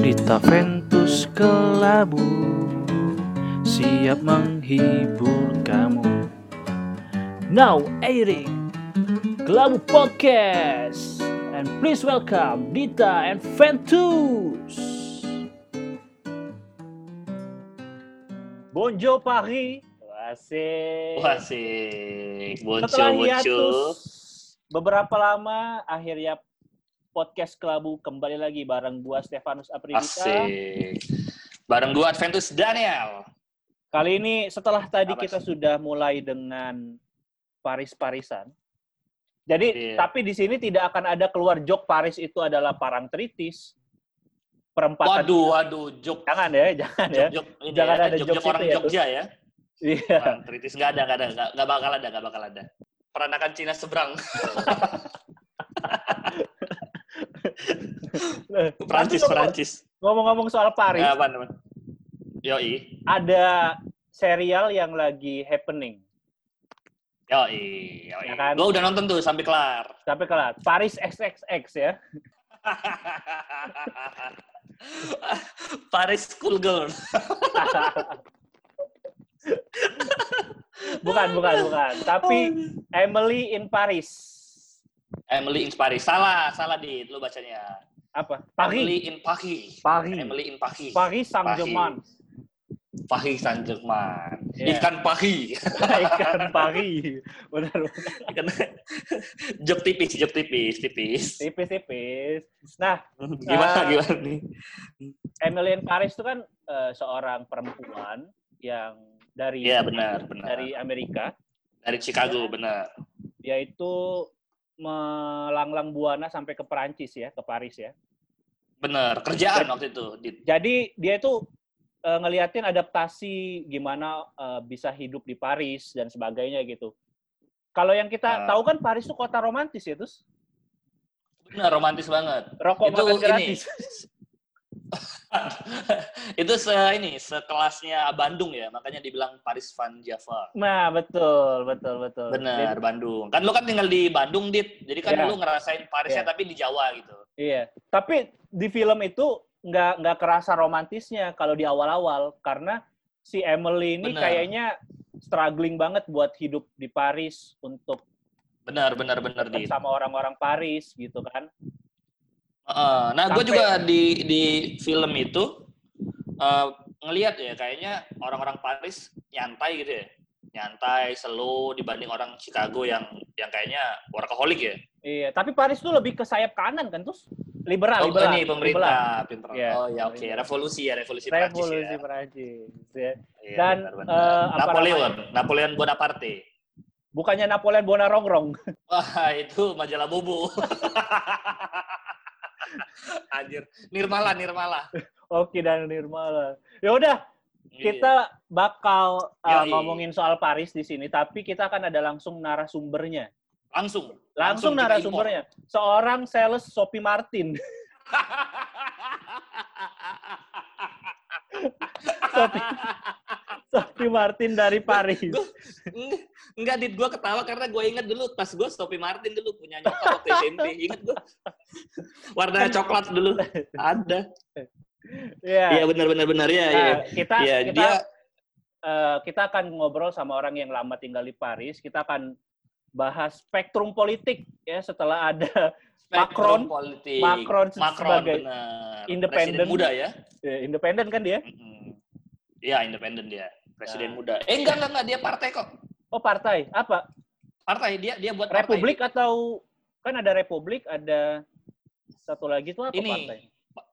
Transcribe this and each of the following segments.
Dita Ventus Kelabu. Siap menghibur kamu. Now airing Kelabu Podcast. And please welcome Dita and Ventus. Bonjour Paris. Asik Wasik, Setelah muncul muncul. hiatus beberapa lama akhirnya podcast Kelabu kembali lagi bareng gua Stefanus Apridita. Asik. Bareng gua Adventus Daniel. Kali ini setelah tadi Apa kita sih? sudah mulai dengan Paris-Parisan. Jadi Iya. tapi di sini tidak akan ada keluar jok Paris itu adalah parangtritis. Perempatan Waduh, waduh, jok, jangan ya, jangan ya. jok, jok, ini Jangan ya, ada jok, jokes jok orang itu ya, Jogja ya. Iya. Orang kritis nggak ada, nggak ada, nggak bakal ada, nggak bakal ada. Peranakan Cina seberang, Perancis, Nanti Perancis. Ngomong-ngomong soal Paris, Ya, apa namanya? Yoi, ada serial yang lagi happening. yoi, yoi. Ya kan? Gua udah nonton tuh sampai kelar. Sampai kelar. Paris XXX ya. Paris School Girl. bukan, bukan, bukan. Tapi Emily in Paris. Emily in Paris. Salah, salah di lu bacanya. Apa? Paris. Emily in Paris. Paris. Emily in Paris. Paris Saint-Germain. Paris Saint Germain. Iya. Ikan Paris. Ikan Paris. Benar. Ikan jok tipis, jok tipis, tipis. Tipis-tipis. Nah, Gimana Ah. gimana nih? Emily in Paris itu kan eh, seorang perempuan yang dari Iya benar, benar. dari Amerika. Dari Chicago, benar. Dia itu melanglang buana sampai ke Perancis ya, ke Paris ya. Benar, kerjaan waktu itu. Jadi dia itu eh, ngeliatin adaptasi gimana eh, bisa hidup di Paris dan sebagainya gitu. Kalau yang kita Nah. tahu kan Paris itu kota romantis ya, terus Benar, romantis banget. rokok Itu makan ini. itu se ini sekelasnya Bandung ya, makanya dibilang Paris Van Java. Nah, betul, betul, betul. Benar, Jadi- Bandung. Kan lu kan tinggal di Bandung, Dit. Jadi kan Iya. lu ngerasain Parisnya Iya. tapi di Jawa gitu. Iya. Tapi di film itu nggak nggak kerasa romantisnya kalau di awal-awal karena si Emily ini Benar. kayaknya struggling banget buat hidup di Paris untuk Benar, benar, benar, Dit. sama orang-orang Paris gitu kan. Nah, gue juga di di film itu eh, ngelihat ya kayaknya orang-orang Paris nyantai gitu ya, nyantai, slow dibanding orang Chicago yang yang kayaknya workaholic ya. Iya, tapi Paris tuh lebih ke sayap kanan kan terus liberal, Oh, liberal. ini liberal. pemerintah, pemerintah. Iya, oh ya oke, pemerintah. revolusi ya, revolusi, Prancis Revolusi ya. Perancis. ya. Iya, Dan, benar, benar. eh, apa Napoleon, Napoleon Bonaparte. Bukannya Napoleon Bonarongrong. Wah, itu majalah Bobo. Anjir, Nirmala, Nirmala. Oke dan Nirmala. Ya udah, Iya. kita bakal uh, Yoi. ngomongin soal Paris di sini, tapi kita akan ada langsung narasumbernya. langsung, Langsung, kita narasumbernya. Seorang sales Sophie Martin. Sophie, Sophie Martin dari Paris. Eng- Enggak, Dit. Gue ketawa karena gue inget dulu pas gue Stopi Martin dulu punya nyokap waktu SMP. Ingat gue. Warna coklat dulu. Ada. Iya. Iya, benar-benar benar ya. Nah, Iya, kita Iya, kita dia eh, kita akan ngobrol sama orang yang lama tinggal di Paris. Kita akan bahas spektrum politik ya setelah ada Macron, politik. Macron Macron sebagai independen. Muda ya. eh, independen kan dia? Mm-mm. Iya, independen dia. Presiden Nah. muda. Eh, enggak, enggak, enggak. Dia partai kok. Oh partai apa? Partai. Dia dia buat partai. Republik atau kan ada Republik, ada satu lagi tuh apa Ini. partai?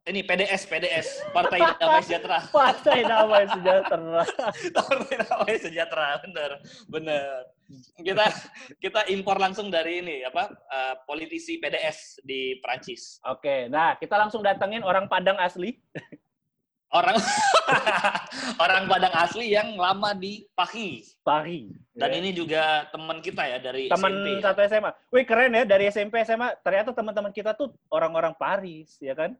Ini PDS, PDS. Partai Damai Sejahtera. Partai Damai Sejahtera. Partai Damai Sejahtera, bener, bener. Kita kita impor langsung dari ini apa eh, politisi PDS di Prancis. Oke, nah kita langsung datengin orang Padang asli. Orang orang Padang asli yang lama di Paris. Paris. Dan Ya. ini juga teman kita ya dari teman SMP. satu SMA. Wih keren ya dari SMP SMA ternyata teman-teman kita tuh orang-orang Paris ya kan?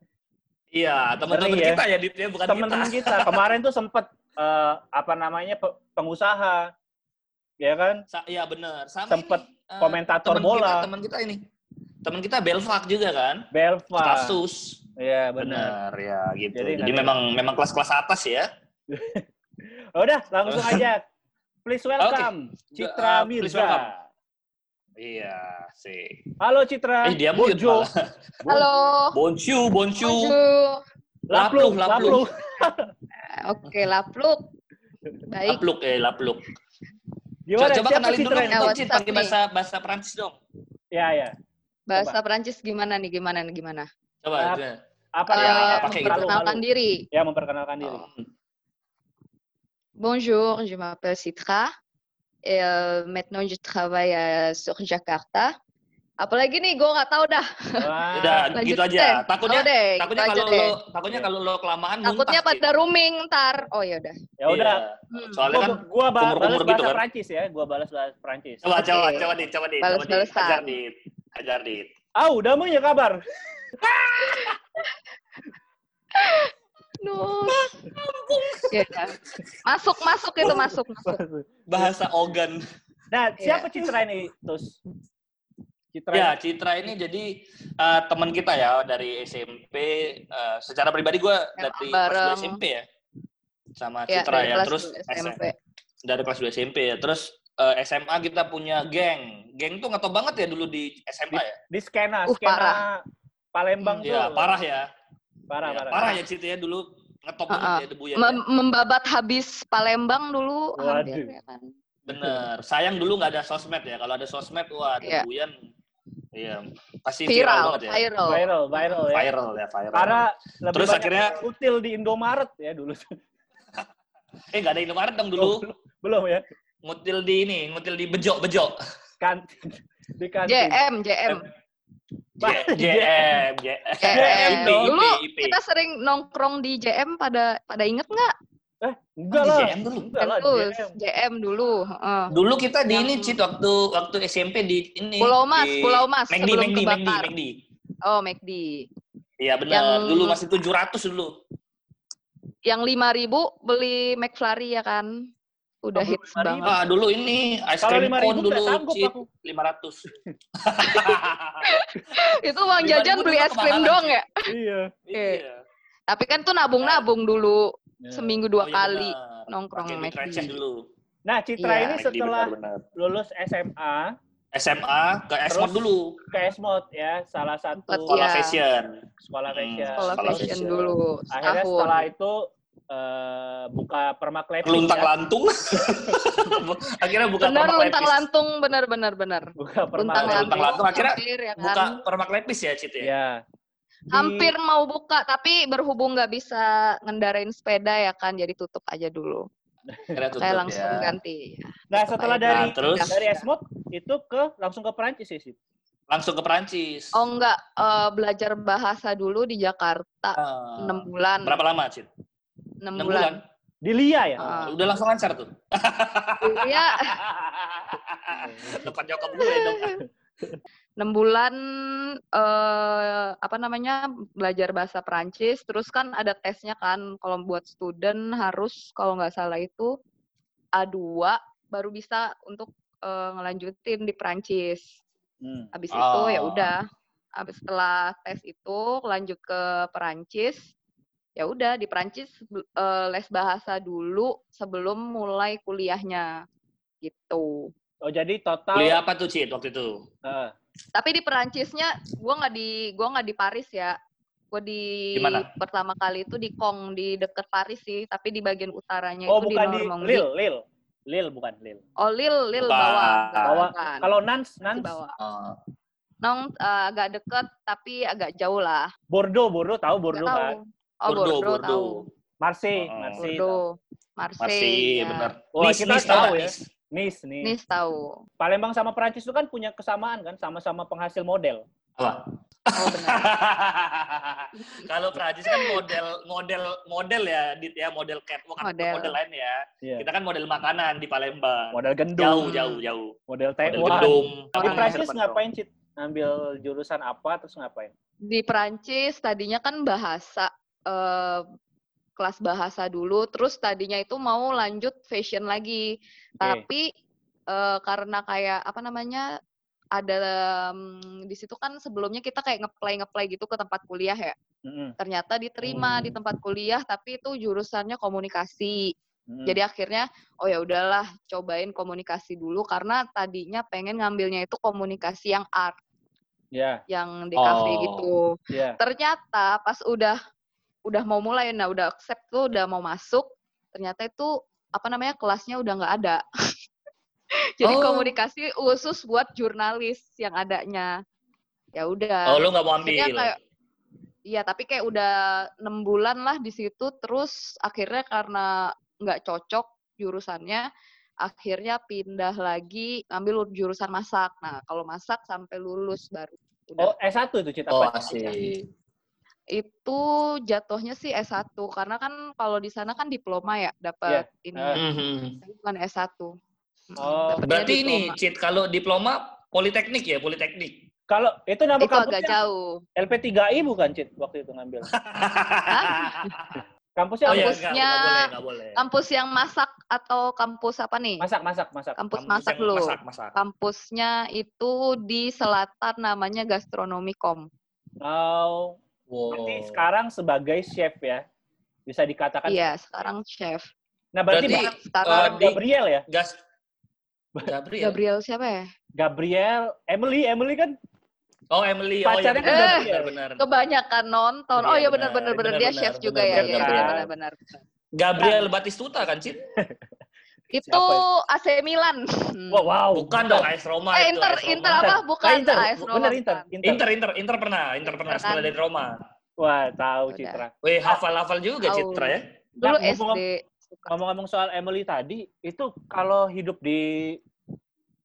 Iya, teman-teman ya. kita ya, ya, bukan Teman-teman kita. kita kemarin tuh sempet eh, apa namanya pe- pengusaha ya kan? Sa- Iya benar. Sama Sempet ini, eh, komentator teman bola. Kita, teman kita ini. Teman kita Belfak juga kan. Belva. Kasus. Iya, benar. Benar ya gitu. Jadi Jadi, memang memang kelas-kelas atas ya. Oh, Udah, langsung aja. Please welcome Citra Uh, please Mirza. welcome. Iya, sih. Halo Citra. Eh dia malah. Halo. Bonjour. Bonjour. Lapluk, Lapluk, lapluk. Oke, lapluk. Baik. Lapluk eh lapluk. Gimana? Coba, coba kenalin dulu Citra? Ya, pakai nih? bahasa bahasa Perancis dong. Ya, ya. Bahasa Prancis gimana nih? Gimana nih? Gimana? Coba. Ah, coba. Apa Ya, namanya? pakai gitu. Memperkenalkan diri. Ya, memperkenalkan diri. Oh. Bonjour, je m'appelle Citra. Et euh, maintenant, je travaille euh, sur Jakarta. Apalagi nih, gue nggak tahu dah. Wah. Udah Lanjut gitu deh. aja. Takutnya Oh, deh, takutnya gitu kalau aja deh. lo takutnya kalau lo kelamaan Takutnya muntah, pada rooming ntar. Oh ya udah. Ya udah. Hmm. Soalnya kan Gua, gua ba- kumur-kumur balas gitu bahasa kan. Prancis ya, gua balas bahasa Prancis. coba Oke. coba coba dit, coba coba. Balas-balasan. Hajar dit. Hajar dit. Ah, udah mau ya kabar? No. Ya, ya. Masuk, masuk itu masuk, masuk. Bahasa ogan. Nah, Iya. siapa Citra ini, Tus? Citra. Ya, Citra ini jadi eh, teman kita ya dari SMP. eh, secara pribadi gue dari kelas bareng. 2 SMP ya. Sama Ya, Citra dari ya. kelas Terus SMP. dari kelas 2 SMP ya. Terus eh, SMA kita punya geng. Geng tuh ngetop banget ya dulu di SMA ya. Di skena, Uh, skena parah. Palembang tuh. Iya, parah ya. Parah, Ya, parah. parah ya Citra ya dulu ngetop banget Uh-uh. ya debu ya. Mem- membabat habis Palembang dulu hampir Waduh. ya kan. Bener. Sayang dulu nggak ada sosmed ya. Kalau ada sosmed, wah Iya. debuyan. Iya, pasti viral, Viral, banget ya. viral. Viral, viral ya. Viral ya, viral. Karena lebih Terus banyak akhirnya- util di Indomaret ya dulu. eh nggak ada Indomaret dong Oh, dulu. belum, belum ya. Ngutil di ini, ngutil di bejo, bejo. Kantin. Di kantin. JM, JM. JM, JM. Dulu kita sering nongkrong di JM pada pada inget nggak? Eh, enggak Di lah. JM dulu. Enggak lah, JM. JM dulu. heeh. Dulu kita di ini Cit waktu waktu SMP di ini. Pulau Mas, di Pulau Mas, McD, sebelum McD, McD, kebakar. McD. Oh, McD. Iya benar. Yang- Dulu masih 700 dulu. Yang 5000 beli McFlurry ya kan? Udah Oh, hits 5.000. banget. Ah, dulu ini ice cream 5.000 cone dulu aku. 500. Itu uang 5.000 jajan beli es krim dong ya. Iya. Iya. Tapi kan tuh nabung-nabung dulu. Ya. Seminggu dua Oh, iya kali benar. nongkrong McD. dulu. Nah, Citra Iya. ini setelah lulus SMA SMA ke Esmod dulu. ke Esmod ya, salah satu Sekolah Iya. fashion. sekolah Hmm, fashion. Sekolah Sekolah fashion fashion. dulu Akhirnya setahun. setelah itu eh, buka permaklepis Luntang ya. lantung. Akhirnya buka Bener luntang lantung bener bener bener. Buka Luntang Luntang lantung. akhirnya hampir ya kan. Buka permak lepis ya, Cit ya? Ya. Di- Hampir mau buka tapi berhubung nggak bisa ngendarain sepeda ya kan jadi tutup aja dulu. Akhirnya tutup Saya langsung ya. ganti. Nah, setelah dari Nah, terus? dari Esmod itu ke langsung ke Perancis ya, sih. Langsung ke Perancis. Oh enggak, eh, belajar bahasa dulu di Jakarta Ah. 6 bulan. Berapa lama, Cit? 6 6 bulan. bulan. Di Lia ya? Ah. Udah langsung lancar tuh. Iya, Depan nyokap gue dong. 6 bulan eh apa namanya? belajar bahasa Prancis, terus kan ada tesnya kan kalau buat student harus kalau nggak salah itu A2 baru bisa untuk eh, ngelanjutin di Prancis. Hmm. Habis itu ya Oh. udah. Habis setelah tes itu lanjut ke Perancis. Ya udah di Perancis eh, les bahasa dulu sebelum mulai kuliahnya gitu. Oh, jadi total Kuliah apa tuh, Cit, waktu itu? eh, Tapi di Perancisnya gua nggak di gua nggak di Paris ya. Gua di Di mana? pertama kali itu di Kong di deket Paris sih, tapi di bagian utaranya Oh, itu di bukan di Normandie. Lille, Lille. Lille bukan Lille. Oh, Lille, Lille Bukan. bawah. Bawah. Bukan. Kalau Nans, Nans bawah. Oh. Nong eh, agak deket tapi agak jauh lah. Bordeaux, Bordeaux tahu Bordeaux tahu. kan? Oh, Bordeaux, Bordeaux, tahu. Bordeaux. Marseille, Oh. Marseille. tahu. Bordeaux, Marseille. Masih, ya. bener. Wah, Nice, kita Nice tahu tahu nggak, ya. Nice? Nice nih. Nis tahu. Palembang sama Perancis itu kan punya kesamaan kan, sama-sama penghasil model. Apa? Oh benar. Kalau Prancis kan model model model ya, Dit ya, model catwalk atau Model. model lain ya. Iya. Kita kan model makanan di Palembang. Model Jauh, gendung, jauh, jauh. model Model Taiwan. gedung. Di Orang Perancis ngapain sih? Ngambil jurusan apa terus ngapain? Di Perancis tadinya kan bahasa eh, kelas bahasa dulu, terus tadinya itu mau lanjut fashion lagi. Oke. Tapi eh, karena kayak apa namanya ada um, di situ kan sebelumnya kita kayak ngeplay ngeplay gitu ke tempat kuliah ya. Mm-mm. Ternyata diterima di Hmm. tempat kuliah tapi itu jurusannya komunikasi. Mm-mm. Jadi akhirnya oh ya udahlah cobain komunikasi dulu karena tadinya pengen ngambilnya itu komunikasi yang art, ya, yang di kafe Oh. gitu. ya. Ternyata pas udah udah mau mulai nah udah accept tuh udah mau masuk, ternyata itu apa namanya kelasnya udah nggak ada. Jadi Oh. komunikasi khusus buat jurnalis yang adanya. Ya udah. Oh, lu nggak mau ambil? kayak Iya, tapi kayak udah enam bulan lah di situ, terus akhirnya karena nggak cocok jurusannya, akhirnya pindah lagi ngambil jurusan masak. Nah, kalau masak sampai lulus baru. Oh, Udah. S1 itu Cit Oh, asik. Itu jatuhnya sih S1, karena kan kalau di sana kan diploma ya, dapat ini. Ah. Mhm. Tapi bukan S1. Mm, Oh, Berarti ini. Cit, kalau diploma politeknik ya, politeknik. Kalau itu nama itu agak kampusnya jauh. LP3I bukan Cit waktu itu ngambil. Kampusnya Oh iya, enggak, boleh, enggak boleh. Kampus yang masak atau kampus apa nih? Masak, masak, masak. Kampus Kampus masak dulu. Masak, masak. Kampusnya itu di selatan namanya Gastronomikom. Oh, Wow. berarti sekarang sebagai chef ya. Bisa dikatakan. Iya, sekarang chef. Nah, berarti, Berarti, di- Gabriel ya? Gas. Gabriel. Gabriel siapa ya? Gabriel, Emily, Emily kan Oh, Emily. Oh, iya, Pacarnya kan benar, Gabriel. benar, benar. Kebanyakan nonton. Iya, Oh iya benar. benar benar benar Benar, dia benar, chef juga benar, ya. benar, Iya benar. benar benar benar. Gabriel Batistuta kan, Cit? Itu AC Milan. Hmm. wow, wow. Bukan dong, AS Roma Eh, itu. Inter AS Roma. Inter apa? Bukan Ah, Inter, AS Roma. bener Inter. Inter. Inter, Inter, Inter pernah, Inter pernah Inter sekolah kan? dari Roma. Wah, tahu Udah. Citra. Wih, hafal-hafal juga Tahu. Citra ya. Dulu Nah, ngomong- SD. Ngomong-ngomong soal Emily tadi, itu kalau hidup di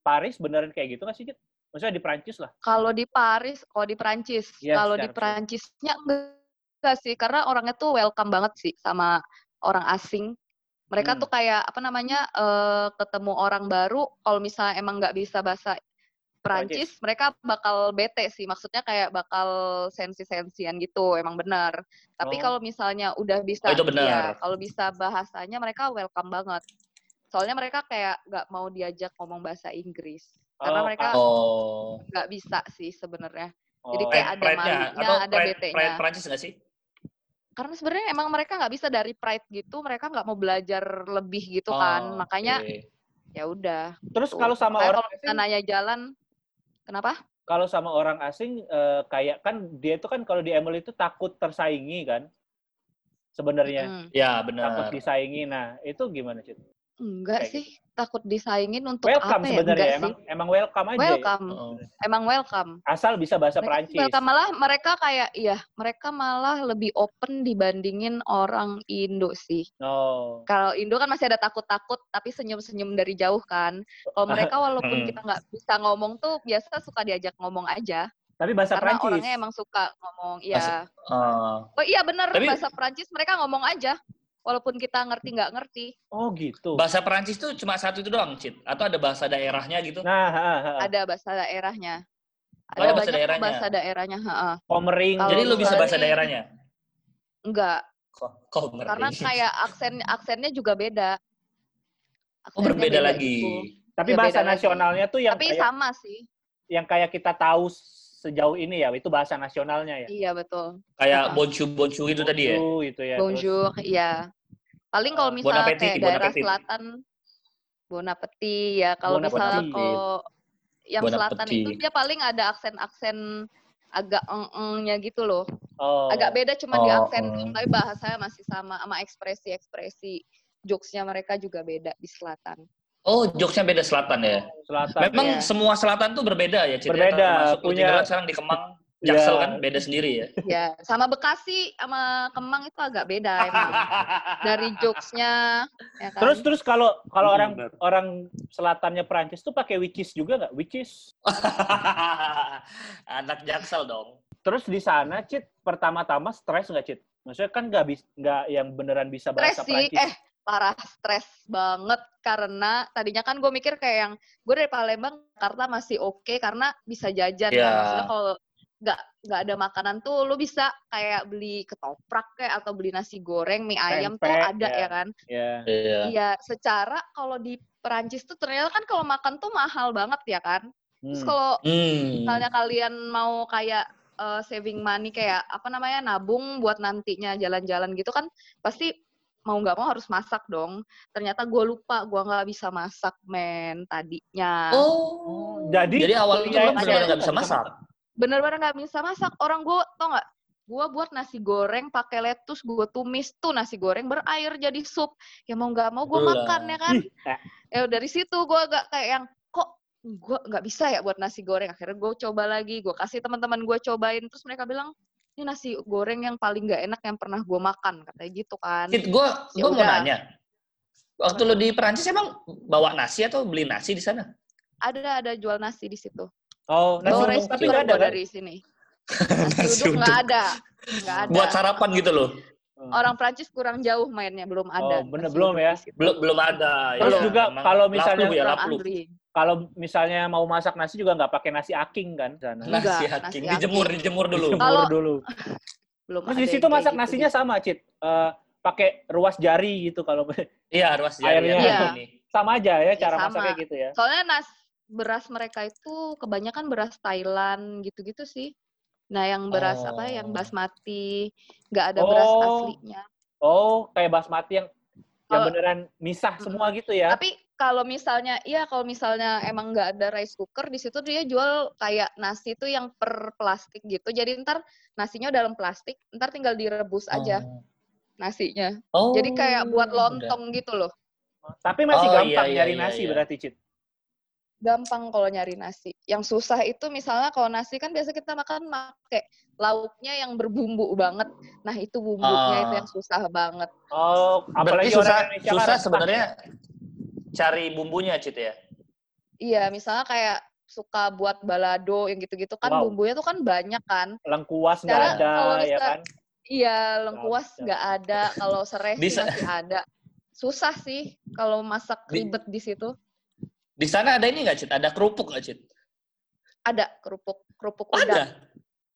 Paris beneran kayak gitu nggak sih, Cit? Maksudnya di Prancis lah. Kalau di Paris, kalau di Prancis, Iya, kalau di Prancisnya enggak sih, karena orangnya tuh welcome banget sih sama orang asing. Mereka Hmm. tuh kayak apa namanya eh, ketemu orang baru, kalau misalnya emang nggak bisa bahasa Prancis, mereka bakal bete sih. Maksudnya kayak bakal sensi-sensian gitu, emang benar. Tapi Oh. kalau misalnya udah bisa, Oh, itu benar. iya, kalau bisa bahasanya mereka welcome banget. Soalnya mereka kayak nggak mau diajak ngomong bahasa Inggris, karena Oh, mereka Oh. nggak bisa sih sebenarnya. Oh, Jadi kayak ada malunya, ada pride Prancis nggak sih? Karena sebenarnya emang mereka nggak bisa dari pride gitu, mereka nggak mau belajar lebih gitu kan. Oh, Makanya oke. ya udah. Terus tuh. kalau sama orang kalau nanya jalan, kenapa? kalau sama orang asing eh, kayak kan dia itu kan kalau di Emily itu takut tersaingi kan? Sebenarnya Mm, Ya, takut benar. disaingi. Nah, itu gimana, Cit? Enggak Kayak sih, takut disaingin untuk Welcome apa ya? sebenarnya Enggak emang sih. emang welcome aja. ya. Welcome, Oh. emang welcome. Asal bisa bahasa Mereka tuh Prancis. welcome. malah mereka kayak iya, mereka malah lebih open dibandingin orang Indo sih. Oh. Kalau Indo kan masih ada takut-takut tapi senyum-senyum dari jauh kan. Kalau mereka walaupun Hmm. kita nggak bisa ngomong tuh biasa suka diajak ngomong aja. Tapi bahasa Karena Prancis. orangnya emang suka ngomong. Iya. Oh. Oh iya bener Tapi- bahasa Prancis mereka ngomong aja. Walaupun kita ngerti nggak ngerti. Oh, gitu. Bahasa Prancis tuh cuma satu itu doang, Cit? Atau ada bahasa daerahnya gitu? Nah, ha, ha. Ada bahasa daerahnya. Oh, ada bahasa banyak kok daerahnya. bahasa daerahnya. ha-ha. Komering. Kalau Jadi lu bisa bahasa daerahnya? Enggak, Kok, kok ngerti? karena kayak aksen aksennya juga beda. Oh, Aksennya berbeda beda lagi. gitu. Tapi Ya, bahasa beda lagi. nasionalnya tuh yang Tapi kayak, sama sih. yang kayak kita tahu sejauh ini ya, itu bahasa nasionalnya ya. Iya betul. Kayak boncu boncu itu tadi ya? Bonjour, gitu ya. Terus- Bonjour, iya. Paling kalau Eh, bon misalnya appetit, kayak bon daerah selatan, Bon appetit ya. Kalau Bon misalnya kalau yang Bon selatan itu dia paling ada aksen-aksen agak eng-engnya gitu loh. Oh. Agak beda cuma di Oh, aksen, oh. tapi bahasanya masih sama sama ekspresi-ekspresi jokesnya mereka juga beda di selatan. Oh, jokesnya beda selatan ya? Selatan. Memang Iya. semua selatan tuh berbeda ya, Cit? ya? Berbeda, Termasuk lu punya- tinggal sekarang di Kemang, Ya. Jaksel kan beda sendiri ya? Ya, sama Bekasi sama Kemang itu agak beda emang. Dari jokesnya, ya kan? Terus terus kalau kalau Hmm, orang benar. orang selatannya Prancis tuh pakai witches juga nggak? Witches. Anak Jaksel dong. Terus di sana, Cit, pertama-tama stres nggak, Cit? Maksudnya kan nggak bis nggak yang beneran bisa stres bahasa sih Prancis. eh parah stres banget karena tadinya kan gue mikir kayak yang gue dari Palembang Jakarta masih oke karena bisa jajan Iya. kan maksudnya kalau nggak nggak ada makanan tuh lu bisa kayak beli ketoprak kayak atau beli nasi goreng mie ayam tuh Tempe, ada ya. ya kan Ya. Iya. iya secara kalau di Perancis tuh ternyata kan kalau makan tuh mahal banget ya kan Terus Hmm. kalau Hmm. misalnya kalian mau kayak eh, saving money kayak apa namanya nabung buat nantinya jalan-jalan gitu kan pasti mau nggak mau harus masak dong. Ternyata gue lupa gue nggak bisa masak men tadinya. Oh. Jadi, Jadi awal itu benar-benar nggak bisa masak. Bener-bener nggak bisa masak. Orang gue tau nggak? Gue buat nasi goreng pakai lettuce, gue tumis tuh nasi goreng berair jadi sup. Ya mau nggak mau gue makan ya kan. Eh, Ya dari situ gue agak kayak yang kok gue nggak bisa ya buat nasi goreng. Akhirnya gue coba lagi, gue kasih teman-teman gue cobain. Terus mereka bilang ini nasi goreng yang paling nggak enak yang pernah gue makan katanya gitu kan. Cit, gue Ya gue mau nanya. Waktu lo di Perancis emang bawa nasi atau beli nasi di sana? Ada ada jual nasi di situ. Oh, nasi Bawa uduk tapi nggak ada kan? dari sini. Nasi uduk nggak ada, nggak ada. Buat sarapan gitu loh. Orang Prancis kurang jauh mainnya, belum ada. Oh, bener, belum ya? Belum belum ada. Terus ya. juga kalau misalnya laplu ya laplu. Kalau misalnya mau masak nasi juga nggak pakai nasi aking kan sana. Nasi nasi haking haking. dijemur dijemur dulu. Dijemur Kalau- dulu. Belum Terus di situ masak gitu nasinya sama, Cit. Eh, pakai ruas jari gitu kalau Iya, ruas jari Airnya. Iya. ini. sama aja ya Iya, cara sama. masaknya gitu ya. Soalnya nas beras mereka itu kebanyakan beras Thailand gitu-gitu sih. Nah, yang beras apa yang Oh. basmati, nggak ada beras Oh. aslinya. Oh, kayak basmati yang yang beneran misah semua gitu ya. Tapi kalau misalnya, iya kalau misalnya emang nggak ada rice cooker di situ dia jual kayak nasi itu yang per plastik gitu. Jadi ntar nasinya dalam plastik, ntar tinggal direbus aja Oh. nasinya. Oh. Jadi kayak buat udah. lontong gitu loh. Tapi masih Oh, gampang iya, iya, nyari iya, nasi iya. berarti, Cit. gampang kalau nyari nasi. Yang susah itu misalnya kalau nasi kan biasa kita makan pakai lauknya yang berbumbu banget. Nah, itu bumbunya itu Ah. yang susah banget. Oh, apalagi susah susah sebenarnya cari bumbunya, Cit ya. Iya, misalnya kayak suka buat balado yang gitu-gitu kan Wow. bumbunya tuh kan banyak kan. lengkuas nggak ada kalau ya kan. Iya, lengkuas nggak ada, kalau serai sih masih ada. Susah sih kalau masak Di- ribet di situ. Di sana ada ini nggak, Cit? Ada kerupuk nggak, Cit? Ada kerupuk, kerupuk Oh, udang. ada.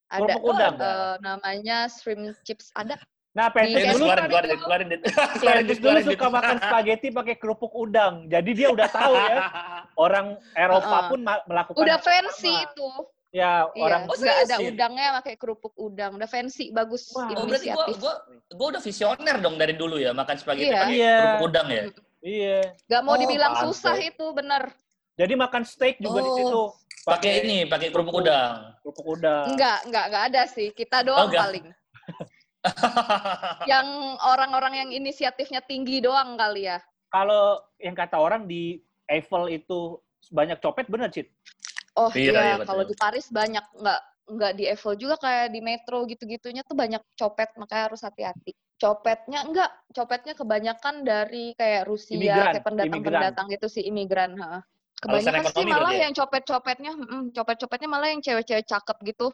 Ada. Kerupuk udang. Eh, namanya shrimp chips ada. Nah, Di Petrus dulu, keluarin, dulu- keluarin, keluarin, keluarin, Petrus dulu keluarin, Dit. suka makan spaghetti pakai kerupuk udang. Jadi dia udah tahu ya. Orang Eropa pun melakukan Udah fancy sama. itu. Ya, Iya, orang Oh, nggak ada ya? udangnya pakai kerupuk udang. Udah fancy, bagus Wah. Oh, berarti gua, inisiatif. gua, gua udah visioner dong dari dulu ya, makan spaghetti Iya. pakai Iya. kerupuk udang ya. iya. Gak mau Oh, dibilang pantes. susah itu, bener. Jadi makan steak juga di Oh. situ Pakai ini, pakai kerupuk udang. kerupuk udang. Enggak, enggak, enggak ada sih. Kita doang enggak. paling. Yang orang-orang yang inisiatifnya tinggi doang kali ya. Kalau yang kata orang di Eiffel itu banyak copet bener, Cit? Oh Iya, iya, iya, kalau di Paris banyak enggak enggak di Eiffel juga kayak di metro gitu-gitunya tuh banyak copet makanya harus hati-hati. Copetnya enggak, copetnya kebanyakan dari kayak Rusia, Imigran, kayak pendatang-pendatang itu sih imigran, Kebanyakan sih malah ya? yang copet-copetnya, mm, copet-copetnya malah yang cewek-cewek cakep gitu,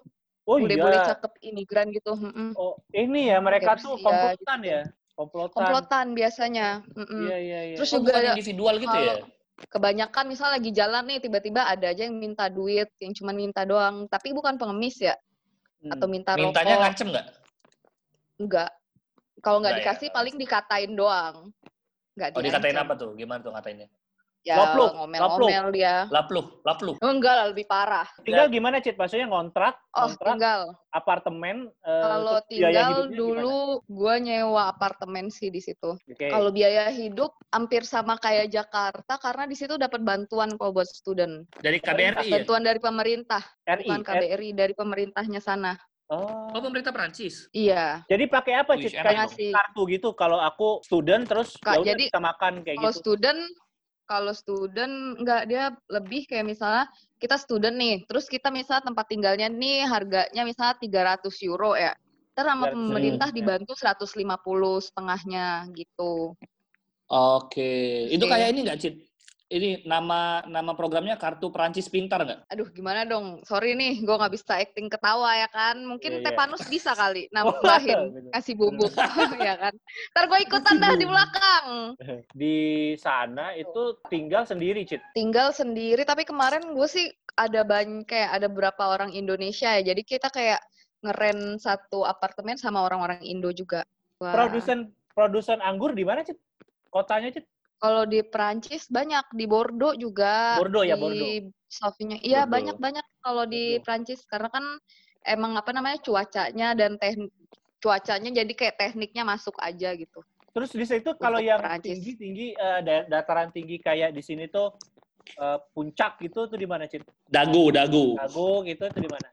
Oh bule-bule iya. cakep imigran gitu. mm-mm. Oh, ini ya mereka Kayak tuh Rusia komplotan gitu. ya. Komplotan. Komplotan biasanya. mm-mm. Iya, iya, iya. Terus Oh, juga individual gitu ya? kebanyakan misal lagi jalan nih tiba-tiba ada aja yang minta duit, yang cuma minta doang, tapi bukan pengemis ya, Hmm. atau minta Mintanya rokok. ngancem nggak? Enggak. Kalau nggak Enggak ya? dikasih paling dikatain doang. Nggak Oh, dikatain apa tuh? Gimana tuh ngatainnya? Ya Lopluk, ngomel-ngomel dia. Lapluh, lapluh. Oh, enggak lah, lebih parah. Tinggal gimana, Cit? Maksudnya ngontrak, Oh, ngontrak tinggal. apartemen eh, Kalau tinggal dulu gua nyewa apartemen sih di situ. Oke. Kalau biaya hidup hampir sama kayak Jakarta karena di situ dapat bantuan kalau buat student. Dari KBRI ya? Bantuan dari pemerintah, RI. bukan KBRI, dari pemerintahnya sana. Oh. Oh, pemerintah Prancis. Iya. Jadi pakai apa, Cit? Kayak kartu gitu. Kalau aku student terus Kak, ya jadi bisa makan kayak Kalau gitu. student, kalau student enggak dia lebih kayak misalnya kita student nih, terus kita misalnya tempat tinggalnya nih harganya misalnya 300 euro ya. Ntar sama 300 pemerintah euro, ya. dibantu 150 setengahnya gitu. Oke. Itu Oke. kayak ini nggak, Cit? Ini nama nama programnya Kartu Prancis Pintar nggak? Aduh gimana dong, sorry nih gue nggak bisa acting ketawa ya kan. Mungkin Iya, iya. Tepanus bisa kali nambahin, Bener. kasih bubuk ya kan. Ntar gue ikutan dah di belakang. Di sana itu tinggal sendiri, Cit. tinggal sendiri tapi kemarin gue sih ada banyak kayak ada beberapa orang Indonesia ya jadi kita kayak ngeren satu apartemen sama orang-orang Indo juga Wah. Produsen produsen anggur di mana, Cit? Kotanya, Cit? Kalau di Perancis banyak di Bordeaux juga Bordeaux ya, di Bordeaux. Sofinya. Iya, Betul. banyak-banyak kalau di Betul. Prancis karena kan emang apa namanya cuacanya dan teknik cuacanya jadi kayak tekniknya masuk aja gitu. Terus di situ kalau Untuk yang Perancis. tinggi tinggi eh, da- dataran tinggi kayak di sini tuh eh, puncak gitu tuh di mana Cid? Dagu, dagu. Dago gitu tuh di mana?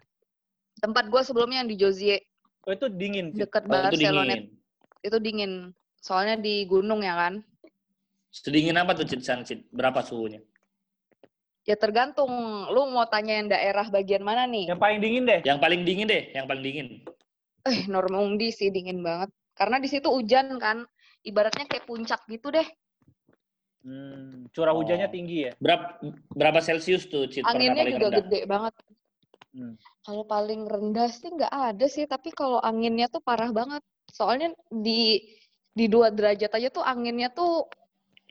Tempat gua sebelumnya yang di Josie Oh itu dingin dekat Oh, itu Barcelona dingin. itu dingin. Soalnya di gunung ya kan. Sedingin apa tuh Cid sana Cid? Berapa suhunya? Ya tergantung lu mau tanyain daerah bagian mana nih. Yang paling dingin deh. Yang paling dingin deh, yang paling dingin. Eh, Normandy sih dingin banget. Karena di situ hujan kan. Ibaratnya kayak puncak gitu deh. Hmm, curah hujannya Oh. tinggi ya. Berapa berapa Celcius tuh Cid? Anginnya juga rendah? gede banget. Hmm. Kalau paling rendah sih nggak ada sih, tapi kalau anginnya tuh parah banget. Soalnya di di dua derajat aja tuh anginnya tuh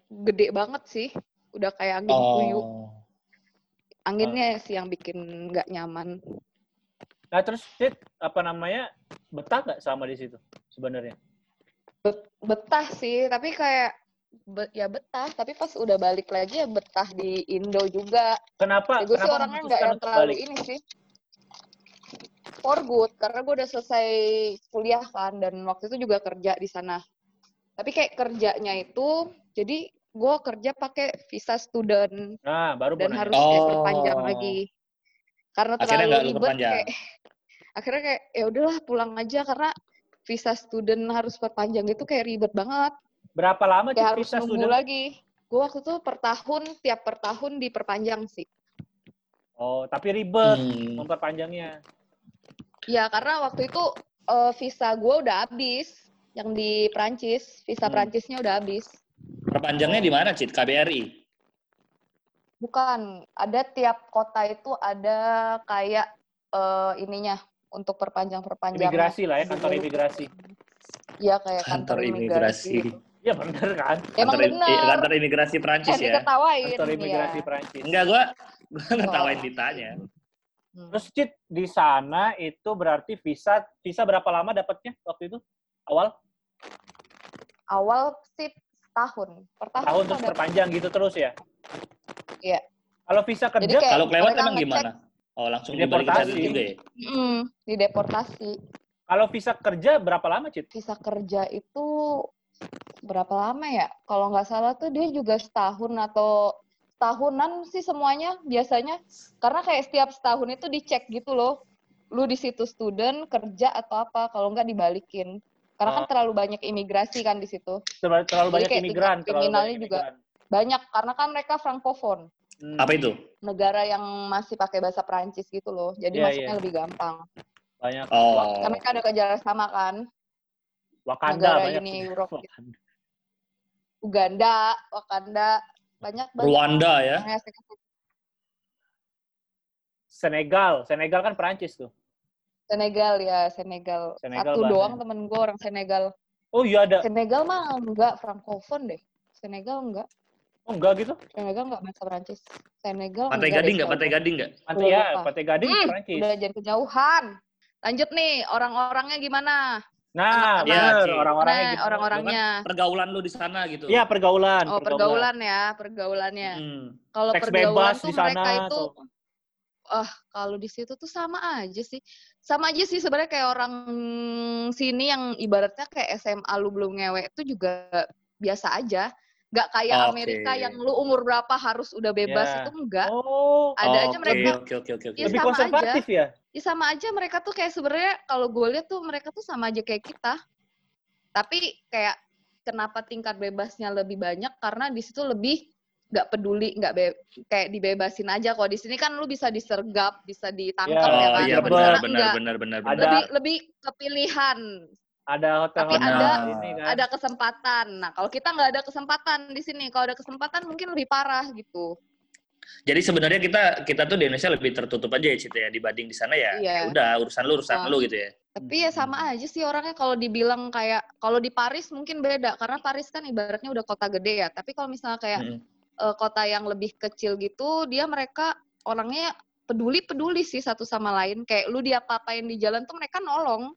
gede banget sih. Udah kayak angin puyuh. Oh. Anginnya sih yang bikin nggak nyaman. Nah terus Cid, apa namanya betah nggak sama di situ sebenarnya? Bet- betah sih, tapi kayak be- ya betah. Tapi pas udah balik lagi ya betah di Indo juga. Kenapa? Ya, gue sih orangnya nggak yang terlalu balik? ini sih. For good, karena gue udah selesai kuliah kan, dan waktu itu juga kerja di sana. Tapi kayak kerjanya itu, jadi gue kerja pakai visa student Nah baru dan harus Oh. perpanjang lagi. Karena Akhirnya terlalu ribet kayak akhirnya kayak ya udahlah pulang aja karena visa student harus perpanjang itu kayak ribet banget. Berapa lama Kayak harus visa nunggu student? lagi. Gue waktu itu per tahun, tiap per tahun diperpanjang sih. Oh tapi ribet Hmm. memperpanjangnya. Ya, karena waktu itu eh, visa gue udah habis. Yang di Prancis, visa Hmm. Prancisnya udah habis. Perpanjangnya di mana Cid? KBRI. Bukan, ada tiap kota itu ada kayak eh, ininya untuk perpanjang-perpanjang. Imigrasi lah ya, kantor imigrasi. Iya, kayak Kantor kantor, imigrasi. imigrasi. Iya bener kan? Emang Kantor, bener. kantor imigrasi Prancis Eh, ya. diketawain. Kantor imigrasi ya. Perancis. Enggak, gua gua ngetawain Oh. ditanya. Hmm. Terus Cid di sana itu berarti visa visa berapa lama dapatnya waktu itu? Awal Awal sih setahun. Per tahun, tahun tuh terus perpanjang gitu terus ya? Iya. Kalau visa kerja kayak Kalau kelewat emang ngecek, gimana? Oh, langsung dibalikin Deportasi. balik juga ya? mm, dideportasi. kalau visa kerja berapa lama Cid? visa kerja itu berapa lama ya? Kalau nggak salah tuh dia juga setahun atau tahunan sih semuanya biasanya. Karena kayak setiap setahun itu dicek gitu loh. Lu di situ student, kerja atau apa. Kalau nggak dibalikin. Karena kan Ah. terlalu banyak imigrasi kan di situ. Terlalu, terlalu Jadi banyak imigran, kriminalnya banyak juga. imigran. Banyak karena kan mereka francophone. Hmm. Apa itu? Negara yang masih pakai bahasa Perancis gitu loh. Jadi Iya, masuknya iya. lebih gampang. Banyak. Oh. Karena mereka ada kerja sama kan. Wakanda negara banyak. ini. Europe. Wakanda. Uganda, Wakanda, banyak banget. Rwanda ya. Senegal, Senegal kan Perancis tuh. Senegal ya, Senegal. Senegal Satu bahasa. doang temen gue orang Senegal. Oh iya ada. Senegal mah enggak francophone deh. Senegal enggak. Oh enggak gitu? Senegal enggak bahasa Perancis. Senegal Pantai enggak Gading deh nggak? Pantai Gading nggak? Pantai ya. Pantai Gading Hmm, Perancis. Udah jangan kejauhan. Lanjut nih, orang-orangnya gimana? Nah, Iya, Cid. orang-orangnya Nah, gitu. orang-orangnya. Pergaulan lu di sana gitu. Iya, pergaulan, Oh, pergaulan ya, pergaulannya. Hmm. Kalau pergaulan bebas tuh di sana mereka itu atau- ah kalau di situ tuh sama aja sih. Sama aja sih sebenarnya kayak orang sini yang ibaratnya kayak SMA lu belum ngewek itu juga biasa aja. Nggak kayak Oke. Amerika yang lu umur berapa harus udah bebas Ya. itu enggak. Oh, Ada aja Oke, mereka Oke, oke, oke, oke. Iya, lebih sama konservatif ya? ya sama aja mereka tuh kayak sebenarnya kalau gue lihat tuh mereka tuh sama aja kayak kita. Tapi kayak kenapa tingkat bebasnya lebih banyak karena di situ lebih nggak peduli nggak be- kayak dibebasin aja kok di sini kan lu bisa disergap bisa ditangkap Ya, ya kan iya benar benar benar benar Ada- benar. lebih lebih kepilihan Ada hotel-hotel Tapi ada- ini kan. ada kesempatan nah kalau kita nggak ada kesempatan di sini kalau ada kesempatan mungkin lebih parah gitu Jadi sebenarnya kita kita tuh di Indonesia lebih tertutup aja ya Cita ya dibanding di sana ya. Iya. ya Udah urusan lu urusan Ah. lu gitu ya. tapi ya sama aja sih orangnya kalau dibilang kayak kalau di Paris mungkin beda karena Paris kan ibaratnya udah kota gede ya tapi kalau misalnya kayak Mm. Eh, kota yang lebih kecil gitu dia mereka orangnya peduli peduli sih satu sama lain kayak lu dia apain di jalan tuh mereka nolong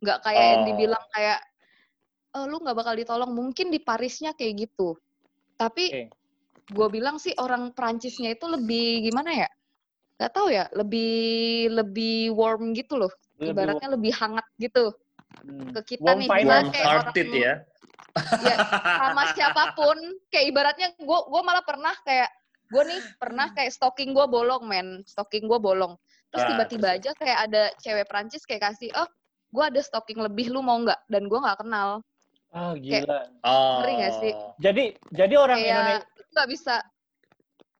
nggak kayak yang Oh. dibilang kayak eh, lu nggak bakal ditolong mungkin di Parisnya kayak gitu tapi Oke. gue bilang sih orang Prancisnya itu lebih gimana ya? Gak tahu ya, lebih lebih warm gitu loh. Lebih Ibaratnya lebih hangat gitu Hmm. ke kita Warm nih. Warm kayak orang- ya. Ya sama siapa pun kayak ibaratnya gue gue malah pernah kayak gue nih pernah kayak stocking gue bolong men stocking gue bolong terus Ah, tiba-tiba aja kayak ada cewek Prancis kayak kasih oh gue ada stocking lebih lu mau nggak dan gue nggak kenal Ah, gila. Oh. Ngeri nggak sih? Jadi jadi orang Indonesia kayak itu nggak bisa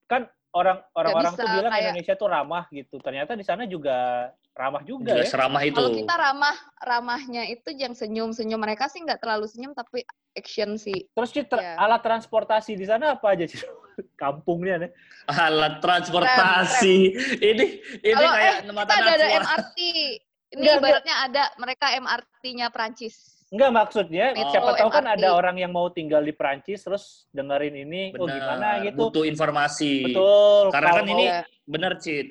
kan orang orang-orang tuh bisa, bilang kayak- Indonesia tuh ramah gitu. Ternyata di sana juga ramah juga Gila ya. seramah itu. kalau kita ramah ramahnya itu yang senyum senyum mereka sih nggak terlalu senyum tapi action sih Terus Iya. alat transportasi di sana apa aja sih? Kampungnya nih. Alat transportasi. Ini ini kalau kayak eh kita ada, ada. MRT ini Enggak, ibaratnya ada mereka MRT-nya Prancis Enggak maksudnya, Metro, siapa tahu kan MRT. ada orang yang mau tinggal di Prancis terus dengerin ini, oh gimana gitu. Butuh informasi. Betul. Karena kan ini mau- bener, Cid.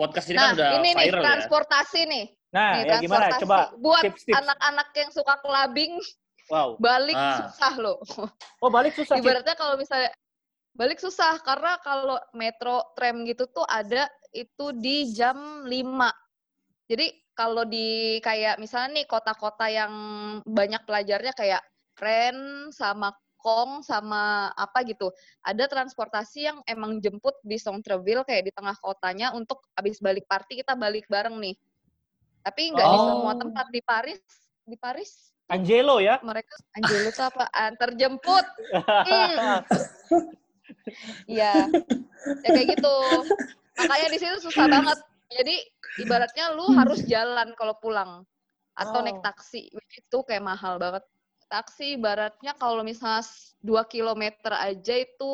Podcast ini nah kan udah ini nih viral ya. transportasi nih Nah, nih ya gimana? transportasi. Coba buat anak-anak yang suka clubbing Wow. balik Ah. susah loh Oh, balik susah ibaratnya kalau misalnya balik susah karena kalau metro tram gitu tuh ada itu di jam 5 jadi kalau di kayak misalnya nih kota-kota yang banyak pelajarnya kayak Ren sama Kong sama apa gitu ada transportasi yang emang jemput di Centreville kayak di tengah kotanya untuk abis balik party kita balik bareng nih tapi nggak di semua Oh. tempat di Paris di Paris Angelo ya. mereka Angelo tuh apa antar jemput Hmm. Iya, ya kayak gitu. Makanya di situ susah banget. Jadi ibaratnya lu harus jalan kalau pulang atau naik Oh. taksi, which itu kayak mahal banget. Taksi ibaratnya kalau misalnya 2 kilometer aja itu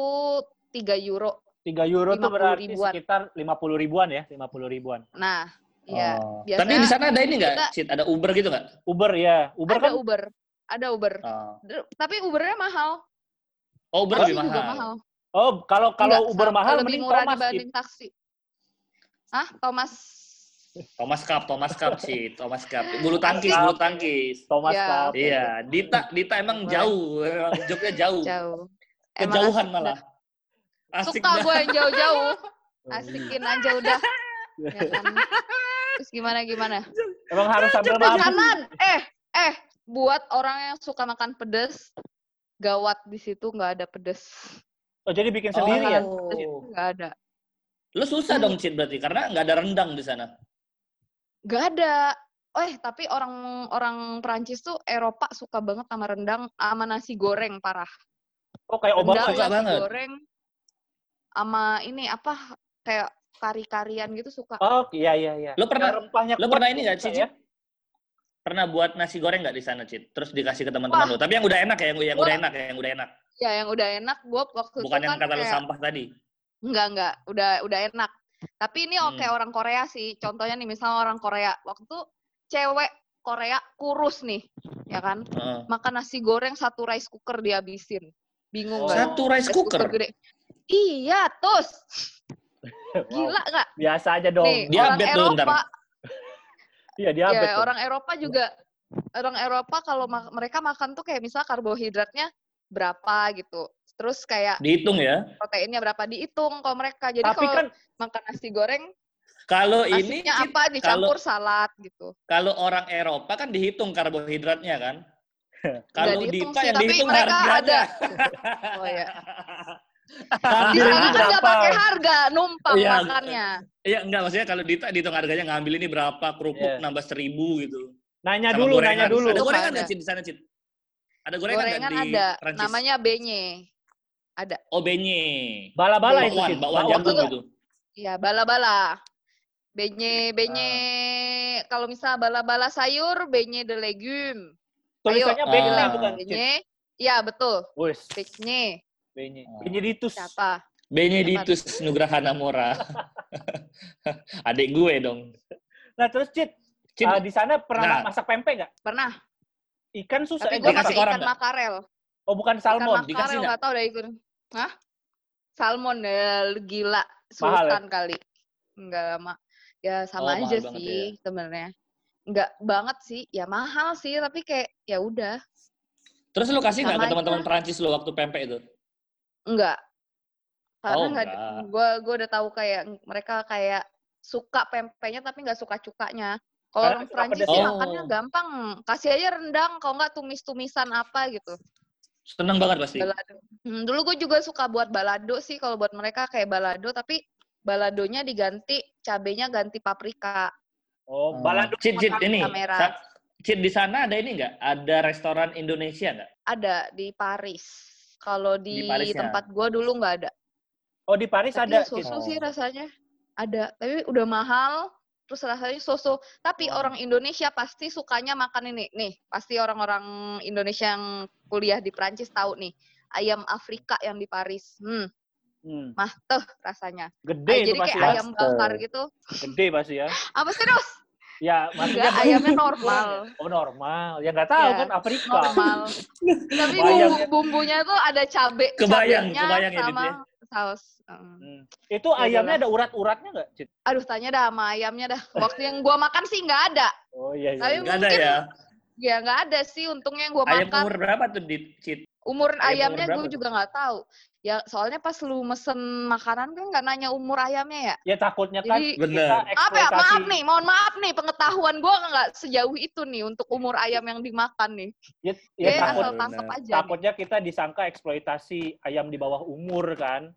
3 euro. 3 euro 50 berarti ribuan. sekitar 50 ribuan ya, 50 ribuan. Nah, iya. Oh. biasanya Tapi di sana ada ini nggak? Ada Uber gitu nggak? Uber ya. Uber ada kan Uber, ada Uber. Oh. Tapi Ubernya mahal. Oh, Uber lebih juga mahal. mahal. Oh, kalau kalau Enggak, Uber mahal lebih mending murah Thomas dibanding taksi. Hah, Thomas? Thomas Cup, Thomas Cup, Cid. Thomas Cup. Bulu tangkis, bulu tangkis. Thomas Ya. Cup. Iya, Dita, Dita emang jauh, emang jobnya jauh. Jauh. Emang Kejauhan malah. Asik Suka dah. gue yang jauh-jauh. Asikin aja udah. Ya kan? Terus gimana gimana? Emang harus sambil. Makanan. Eh, eh, buat orang yang suka makan pedes, gawat di situ nggak ada pedes. Oh, jadi bikin sendiri ya? Oh. Nggak ada. Lu susah dong, Cid, berarti. Karena nggak ada rendang di sana. Nggak ada. Eh, tapi orang orang Prancis tuh Eropa suka banget sama rendang sama nasi goreng parah. Oh, kayak Rendang, Obama suka ya? nasi banget. goreng sama ini apa kayak kari-karian gitu suka. Oh, iya iya iya. Lo pernah- Yang rempahnya lo pernah ini tuh nggak, suka Cici? ya? Pernah buat nasi goreng nggak di sana, Cid? Terus dikasih ke teman-teman lu. Tapi yang udah enak ya, yang, yang udah enak ya, yang udah enak. Ya yang udah enak gue waktu Bukan itu yang kan kata lu kayak sampah tadi. Enggak, enggak. Udah udah enak. Tapi ini Hmm. oke orang Korea sih. Contohnya nih, misalnya orang Korea. Waktu cewek Korea kurus nih, ya kan? Heeh. Makan nasi goreng satu rice cooker dihabisin. Bingung Oh. nggak? Satu rice cooker. gede. Iya, tus. Gila nggak? Biasa aja dong. Nih, Dia orang. Eropa, Iya, diabetes. ya tuh. orang Eropa juga orang Eropa kalau ma- mereka makan tuh kayak misal karbohidratnya berapa gitu. Terus kayak Dihitung ya. proteinnya berapa dihitung kalau mereka. Jadi Tapi kalau kan makan nasi goreng Kalau ini, apa dicampur salad gitu. kalau orang Eropa kan dihitung karbohidratnya kan. Kalau dihitung Dita sih, yang tapi dihitung mereka harganya. ada. Oh ya. Di sana kan nggak pakai harga, numpang Iya. makannya. Iya enggak maksudnya kalau Dita dihitung harganya ngambil ini berapa kerupuk Iya. nambah seribu gitu. Nanya Sama dulu, gorengan. nanya dulu. Ada gorengan ada. nggak Cid di sana? Ada gorengan nggak Gorengan di ada, Prancis? namanya benye. Ada. Oh benye. Bala-bala itu bakwan, sih. bakwan jagung gitu. Iya, bala-bala. Benye, benye. Kalau misal bala-bala sayur, benye de legume. Tulisannya Ayo, benye Ah. bukan. Benye. Iya, betul. Wes, Benye. benye. Oh. Beneditus. Siapa? Benedictus Nugraha Namora. Adik gue dong. Nah, terus Cid, Cid, ah, di sana pernah Nah. masak pempek nggak? Pernah. Ikan susah. Tapi eh, gue pakai orang ikan nggak? makarel. Oh, bukan Ikan salmon. dikasih makarel nggak? tahu deh ikut. Hah? Salmon ya gila. Mahal ya? Sultan kali. Enggak lama. Ya sama Oh, aja sih sebenarnya. Enggak banget sih. Ya mahal sih tapi kayak ya udah. Terus lu kasih nggak ke teman-teman. Perancis lu waktu pempek itu? Enggak. Karena Oh, nggak, enggak. gue gue udah tahu kayak mereka kayak suka pempeknya tapi nggak suka cukanya. Kalau orang Prancis sih ya? makannya Oh. gampang, kasih aja rendang, kalau nggak tumis-tumisan apa gitu. Seneng banget pasti. Balado. Hmm, dulu gue juga suka buat balado sih kalau buat mereka kayak balado tapi baladonya diganti cabenya ganti paprika. Oh, balado. Cid, Cid, paprika ini. Cid, di sana ada ini nggak? Ada restoran Indonesia nggak? Ada di Paris. Kalau di, Di Parisnya? tempat gue dulu nggak ada. Oh, di Paris Tapi ada. ya so-so Oh. sih rasanya. Ada, tapi udah mahal. Terus rasanya so-so. Tapi Oh. orang Indonesia pasti sukanya makan ini. Nih, pasti orang-orang Indonesia yang kuliah di Prancis tahu nih. Ayam Afrika yang di Paris. Hmm, Hmm. mah tuh rasanya. Gede Ay, itu jadi pasti kayak ya. ayam bakar gitu. Gede pasti ya. Apa sih, Dos? Ya, maksudnya Enggak, ayamnya normal. Oh, normal. Ya nggak tahu Ya, kan Afrika. Normal. Tapi bumbu, bumbunya tuh ada cabe, Kebayang, kebayang ya, sama ya. saus. Hmm. Hmm. Itu Ya ayamnya ada urat-uratnya nggak, Cid? Aduh, tanya dah sama ayamnya dah. Waktu yang gua makan sih nggak ada. Oh iya iya. Tapi iya. Nggak ada mungkin ya? Ya nggak ada sih untungnya yang gue Ayam makan. umur berapa tuh di Cid? Umur ayam ayamnya gue juga nggak tahu. Ya soalnya pas lu mesen makanan kan nggak nanya umur ayamnya ya. Ya takutnya kan Jadi- Bener. Apa ya? Maaf nih, mohon maaf nih pengetahuan gue nggak sejauh itu nih untuk umur ayam yang dimakan nih. Ya, ya Ya, takut, asal aja. nih. takutnya kita disangka eksploitasi ayam di bawah umur kan.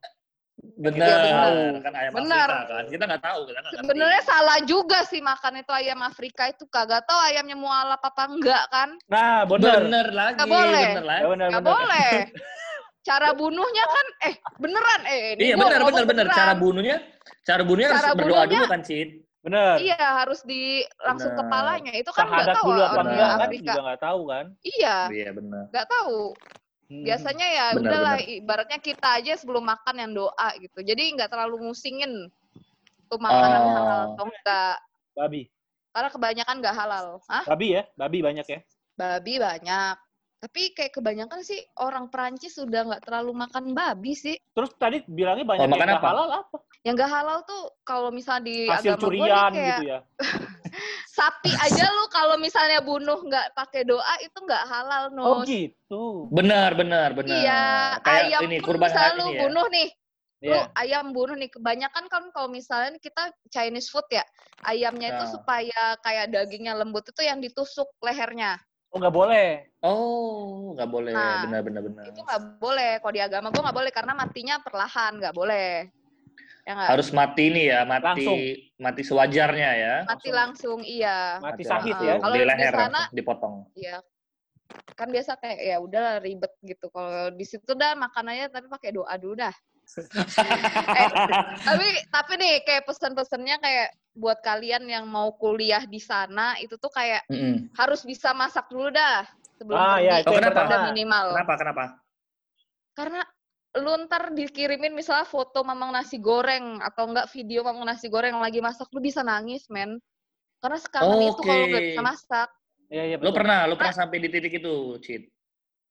Iya, bener. Kan ayam Bener. Afrika kan. Kita nggak tahu. Kita. Sebenarnya salah juga sih makan itu ayam Afrika itu kagak tahu ayamnya mualaf apa enggak kan? Nah, bener. Bener lagi. Nggak boleh. Bener lagi. Ya, bener, Nggak bener. boleh. Cara bunuhnya kan eh beneran eh ini Iya bener bener. beneran. Cara bunuhnya, cara bunuhnya harus Cara berdoa bunuhnya- dulu kan Cid. Bener. Iya harus di langsung Bener. kepalanya itu kan nggak Syahadat tahu dulu apa orang enggak kan Afrika. juga nggak tahu kan. Iya Iya bener. nggak tahu. Hmm. Biasanya ya Benar, udahlah benar. ibaratnya kita aja sebelum makan yang doa gitu. Jadi nggak terlalu musingin tuh makanan Oh. halal atau enggak. babi. Karena kebanyakan nggak halal. Hah? Babi ya, babi banyak ya. Babi banyak. Tapi kayak kebanyakan sih orang Perancis udah nggak terlalu makan babi sih. Terus tadi bilangnya banyak Oh, yang makan nggak apa? halal apa? Yang nggak halal tuh kalau misalnya di Hasil agama gue curian kayak gitu ya. sapi aja lu kalau misalnya bunuh nggak pakai doa itu nggak halal nus. Oh gitu. Benar benar benar. Iya, Kayak ayam ini pun kurban misalnya lu ini ya. bunuh nih, lu Iya. ayam bunuh nih. Kebanyakan kan kalau misalnya kita Chinese food ya, ayamnya itu Nah. supaya kayak dagingnya lembut itu yang ditusuk lehernya. Oh nggak boleh. Oh, nggak boleh. Nah, benar benar benar. Itu nggak boleh. Kalau di agama gua nggak boleh karena matinya perlahan, nggak boleh. Ya nggak? Harus mati nih ya, mati Langsung. mati sewajarnya ya. Mati langsung, iya. Mati sahid langsung. ya. Kalau di di leher sana- langsung, dipotong. Iya. Kan biasa kayak ya udah ribet gitu. Kalau di situ dah makanannya tapi pakai doa dulu dah. Eh, tapi tapi nih kayak pesan-pesannya kayak buat kalian yang mau kuliah di sana itu tuh kayak Mm-mm. harus bisa masak dulu dah sebelum Ah, pergi. ya, itu yang Udah pertama. minimal. Kenapa kenapa? Karena lu ntar dikirimin misalnya foto mamang nasi goreng atau enggak video mamang nasi goreng yang lagi masak lu bisa nangis men. Karena sekarang itu kalau nggak bisa masak. Iya iya. Lo betul. pernah, lo pernah sampai di titik itu?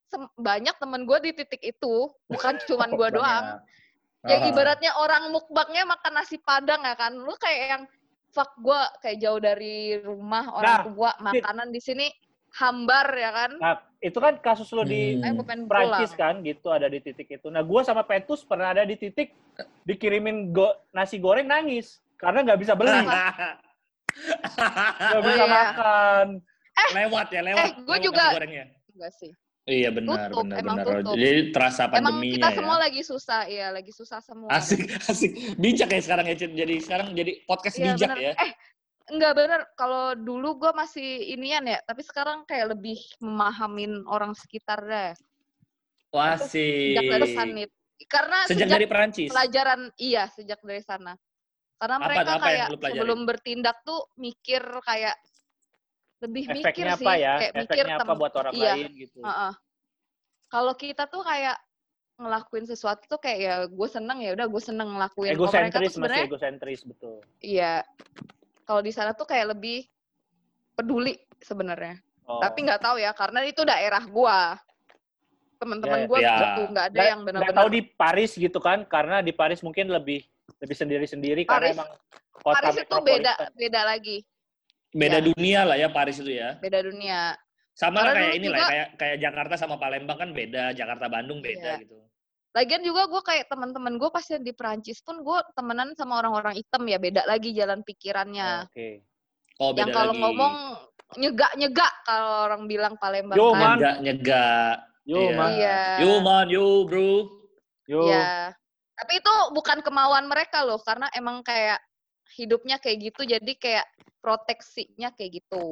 Sem- banyak temen gue di titik itu bukan cuman gue Banyak. doang. Ya Ah. ibaratnya orang mukbangnya makan nasi padang ya kan. Lu kayak yang fuck gue kayak jauh dari rumah orang Nah, tua makanan di sini hambar ya kan. Nah, itu kan kasus lo di Hmm. Gue Prancis kan gitu ada di titik itu. Nah, gua sama Petus pernah ada di titik dikirimin go nasi goreng nangis karena nggak bisa beli, nggak bisa Iya. makan. lewat ya, lewat. Eh, gua lewat juga- nasi gorengnya. Enggak sih. Iya benar, Tutup, benar, emang benar. tutup. Jadi terasa Emang pandeminya kita ya. semua lagi susah, iya lagi susah semua. Asik, asik. Bijak ya sekarang ya. Jadi sekarang jadi podcast Iya, bijak bener. ya. Eh, enggak bener. Kalau dulu gue masih inian ya, tapi sekarang kayak lebih memahamin orang sekitar deh. Wah, Sejak dari. Karena Sejak sejak, dari Perancis. pelajaran, iya sejak dari sana. Karena Apa mereka apa kayak sebelum bertindak tuh mikir kayak lebih mikir Efeknya sih, apa ya? kayak mikir Efeknya apa tem- buat orang iya. lain gitu. Heeh. Kalau kita tuh kayak ngelakuin sesuatu tuh kayak ya gue seneng ya udah gue seneng ngelakuin. Kalau mereka tuh sebenarnya egosentris betul. Iya. Kalau di sana tuh kayak lebih peduli sebenarnya. Oh. Tapi nggak tahu ya karena itu daerah gua. Teman-teman Ya, gua ya. gitu nggak ada Nggak- yang benar-benar. tahu di Paris gitu kan karena di Paris mungkin lebih lebih sendiri-sendiri karena Paris- emang kota Paris itu beda beda lagi, Beda Iya. dunia lah ya Paris itu ya. beda dunia. Sama lah Karena kayak dulu ini lah, juga- kayak kayak Jakarta sama Palembang kan beda, Jakarta Bandung beda Iya. gitu. Lagian juga gue kayak teman-teman gue pas yang di Perancis pun gue temenan sama orang-orang hitam ya beda lagi jalan pikirannya. Oke. Oh, beda yang kalau ngomong nyegak-nyegak kalau orang bilang Palembang Yo, kan. man. nyegak nyegak. Yo, Iya. man. Iya. Yo man, yo bro. Yo. Iya. Tapi itu bukan kemauan mereka loh, karena emang kayak hidupnya kayak gitu, jadi kayak proteksinya kayak gitu.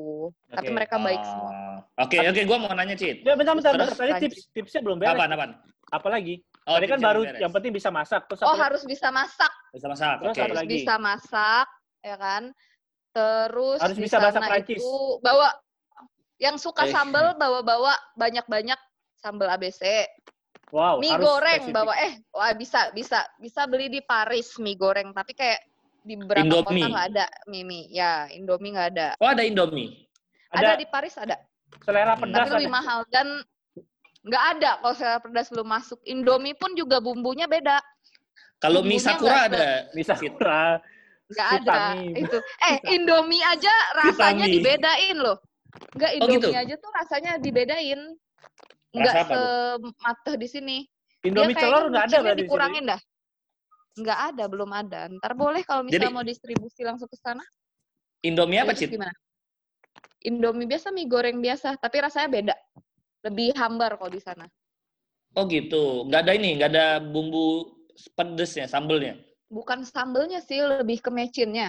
Tapi Oke. mereka baik semua. Ah, Oke, oke, gua mau nanya, Cit. Ya, bentar, bentar, bentar. Terus? Tadi tips tipsnya belum beres. Apaan, apaan? Apa lagi? Oh, Tadi kan baru beres. yang penting bisa masak. Terus Oh apa? harus bisa masak, Bisa masak. Terus Oke. apa harus lagi? bisa masak, ya kan? Terus Harus di bisa bahasa sana Prancis. itu bawa yang suka Eh. sambal bawa-bawa banyak-banyak sambal ABC. Wow, mie goreng spesifik. bawa eh wah bisa bisa bisa beli di Paris mie goreng tapi kayak di beberapa Indomie. kota nggak ada mie mie ya Indomie nggak ada. Oh, ada Indomie. ada Ada di Paris ada selera pedas tapi lebih ada. mahal dan nggak ada kalau saya pedas belum masuk Indomie pun juga bumbunya beda Kalau mie sakura ada. Bisa kurang. nggak ada Vitamin. itu eh Indomie aja rasanya Vitamin. dibedain loh nggak Oh, Indomie gitu? aja tuh rasanya dibedain nggak semateh di sini Indomie telur nggak ada berarti dikurangin dah nggak ada belum ada ntar boleh kalau Jadi- misalnya mau distribusi langsung ke sana Indomie apa, Cit? gimana Indomie biasa mie goreng biasa tapi rasanya beda lebih hambar kalau di sana Oh gitu. Nggak ada ini, nggak ada bumbu pedesnya, sambelnya. bukan sambelnya sih lebih ke mecinnya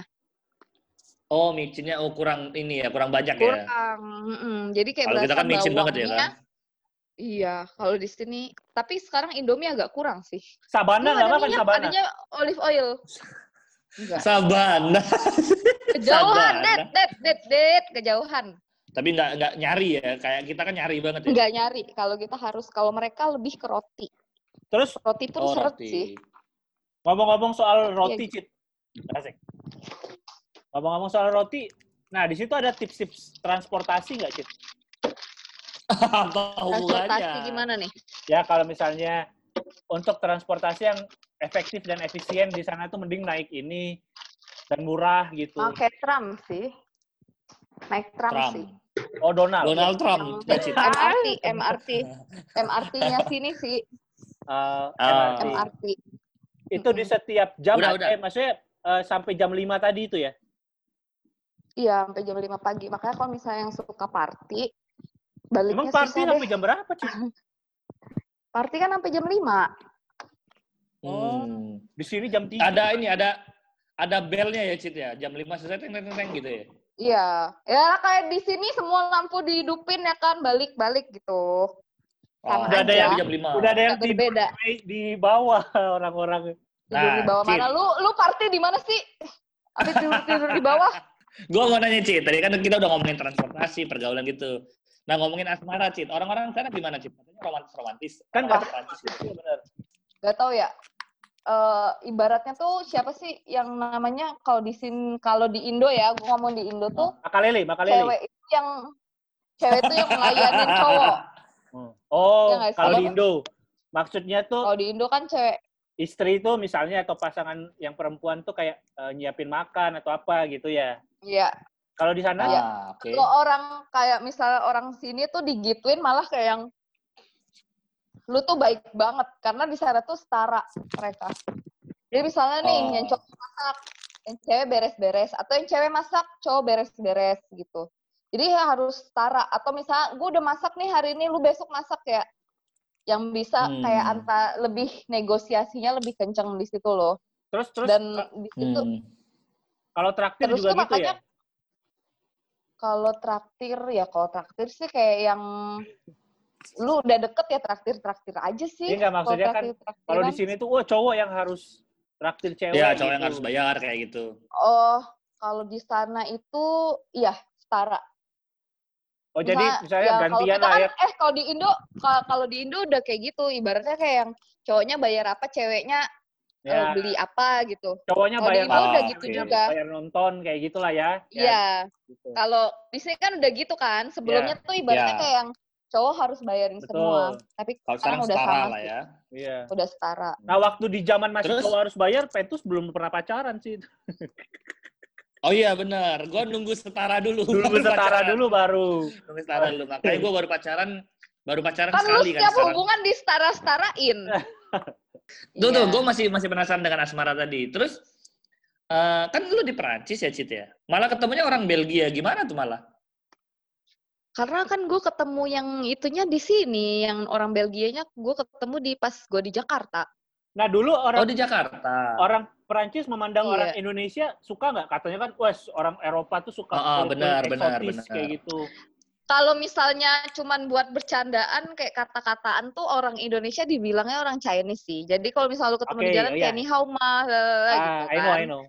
Oh, micinnya oh kurang ini ya, kurang banyak ya. kurang mm-mm. jadi kayak Kalau kita kan micin banget ya kan. Iya kalau di sini tapi sekarang Indomie agak kurang sih Sabana nggak makan sabana? adanya olive oil enggak Sabana. kejauhan det det det det kejauhan Tapi nggak nggak nyari ya, kayak kita kan nyari banget ya. nggak nyari kalau kita harus kalau mereka lebih ke roti Terus roti pun Oh, seret roti. sih ngomong-ngomong soal Iya. roti, Cit. Asik. Ngomong-ngomong soal roti, nah di situ ada tips-tips transportasi nggak, Cit? Apa transportasi hubungannya? gimana nih Ya kalau misalnya untuk transportasi yang efektif dan efisien di sana tuh mending naik ini dan murah gitu. pakai tram sih naik tram, Trump. sih Oh Donald. Donald Trump. MRT MRT MRT-nya sini sih Eh, Ah. MRT. MRT Itu di setiap jam, Udah, udah. eh, maksudnya eh, sampai jam 5 tadi itu ya? iya sampai jam 5 pagi makanya kalau misalnya yang suka party Emang baliknya party susah deh sampai jam berapa, Cit? party kan sampai jam 5 Hmm. Di sini jam 3. Ada ini, ada ada belnya ya, Cit ya. Jam 5 selesai teng teng teng gitu ya. Iya, ya kayak di sini semua lampu dihidupin ya kan, balik-balik gitu. Sama Udah ada yang- jam 5. Udah ada yang tidur berbeda. di, di bawah orang-orang. Tidur di Nah, bawah Cid. mana? Lu lu party di mana sih? Apa tidur tidur di bawah? Gue mau nanya, Cit. Tadi kan kita udah ngomongin transportasi, pergaulan gitu. Nah, ngomongin asmara, Cit. Orang-orang sana gimana, Cit? Katanya romantis-romantis. Kan nggak- Prancis gitu. Iya benar. Gak tau ya. Eh ibaratnya tuh siapa sih yang namanya kalau di sini kalau di Indo ya, gua ngomong di Indo tuh Makalele, makalele. cewek itu yang cewek itu yang ngelayanin cowok. Hmm. Oh, Iya sih? kalau di Indo. Maksudnya tuh Kalau di Indo kan cewek istri itu misalnya atau pasangan yang perempuan tuh kayak eh, nyiapin makan atau apa gitu ya. ya Kalau di sana Iya. Ah, oke. kalau orang kayak misalnya orang sini tuh digituin malah kayak yang lu tuh baik banget karena di sana tuh setara mereka. Jadi misalnya nih Oh. yang cowok masak, yang cewek beres-beres atau yang cewek masak, cowok beres-beres gitu. Jadi ya harus setara atau misalnya gue udah masak nih hari ini lu besok masak ya. Yang bisa Hmm. kayak anta lebih negosiasinya lebih kenceng di situ loh. terus terus Dan di situ Hmm. kalau traktir terus juga tuh gitu makanya ya. Kalau traktir ya kalau traktir sih kayak yang lu udah deket ya traktir traktir aja sih. Iya nggak, maksudnya kan. Kalau di sini tuh wah cowok yang harus traktir cewek. Ya, cowok yang gitu. harus bayar kayak gitu. oh kalau di sana itu iya setara. Oh jadi Misal- misalnya ya, gantian lah kan, ya. Eh kalau di Indo kalau di Indo udah kayak gitu ibaratnya kayak yang cowoknya bayar apa ceweknya Ya, beli apa gitu. cowoknya Kalau bayar Indo udah Ah, gitu juga. bayar nonton kayak gitulah ya. Ya, Iya. gitu. Kalau di sini kan udah gitu kan. Sebelumnya tuh ibaratnya Ya. kayak yang cowok harus bayarin Betul. semua. Tapi Kalau sekarang sekarang udah setara sama lah sih. ya. Iya. Udah setara. Nah waktu di zaman masih Terus? cowok harus bayar, Petrus belum pernah pacaran sih. Oh iya benar, gue nunggu setara dulu. Dulu baru setara pacaran. dulu baru. Nunggu setara dulu. Makanya gue baru pacaran, baru pacaran Kan lu sekali kan setiap sekarang. hubungan di Tuh, tuh, Iya. gue masih masih penasaran dengan Asmara tadi. Terus, eh, kan lu di Perancis ya, Cit ya? Malah ketemunya orang Belgia. Gimana tuh malah? Karena kan gue ketemu yang itunya di sini, yang orang Belgianya gue ketemu di pas gue di Jakarta. Nah dulu Oh, orang di Jakarta. orang Perancis memandang Iya. orang Indonesia suka nggak? Katanya kan, wes orang Eropa tuh suka Oh, oh, benar, benar, eksotis benar. kayak gitu. Kalau misalnya cuman buat bercandaan kayak kata-kataan tuh orang Indonesia dibilangnya orang Chinese sih. Jadi kalau misalnya lu ketemu di Oke, jalan iya. kayak ni hao ma lalala gitu Ah, kan. I know, I know.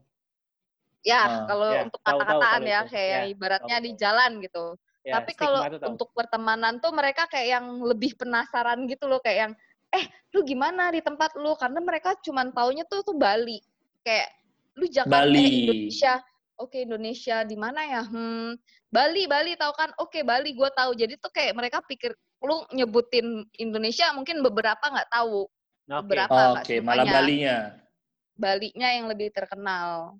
Ya, Ah, kalau ya, untuk kata-kataan ya itu. kayak Ya, ibaratnya tahu, di jalan gitu. Ya, Tapi kalau untuk pertemanan tuh mereka kayak yang lebih penasaran gitu loh kayak yang eh lu gimana di tempat lu karena mereka cuman taunya tuh tuh Bali. Kayak lu Jakarta eh, Bali. Indonesia. Oke Indonesia di mana ya? Hmm, Bali Bali tahu kan? Oke Bali gue tahu. Jadi tuh kayak mereka pikir lu nyebutin Indonesia mungkin beberapa nggak tahu. Oke. Beberapa nggak Oke, malah semuanya. Balinya. Balinya yang lebih terkenal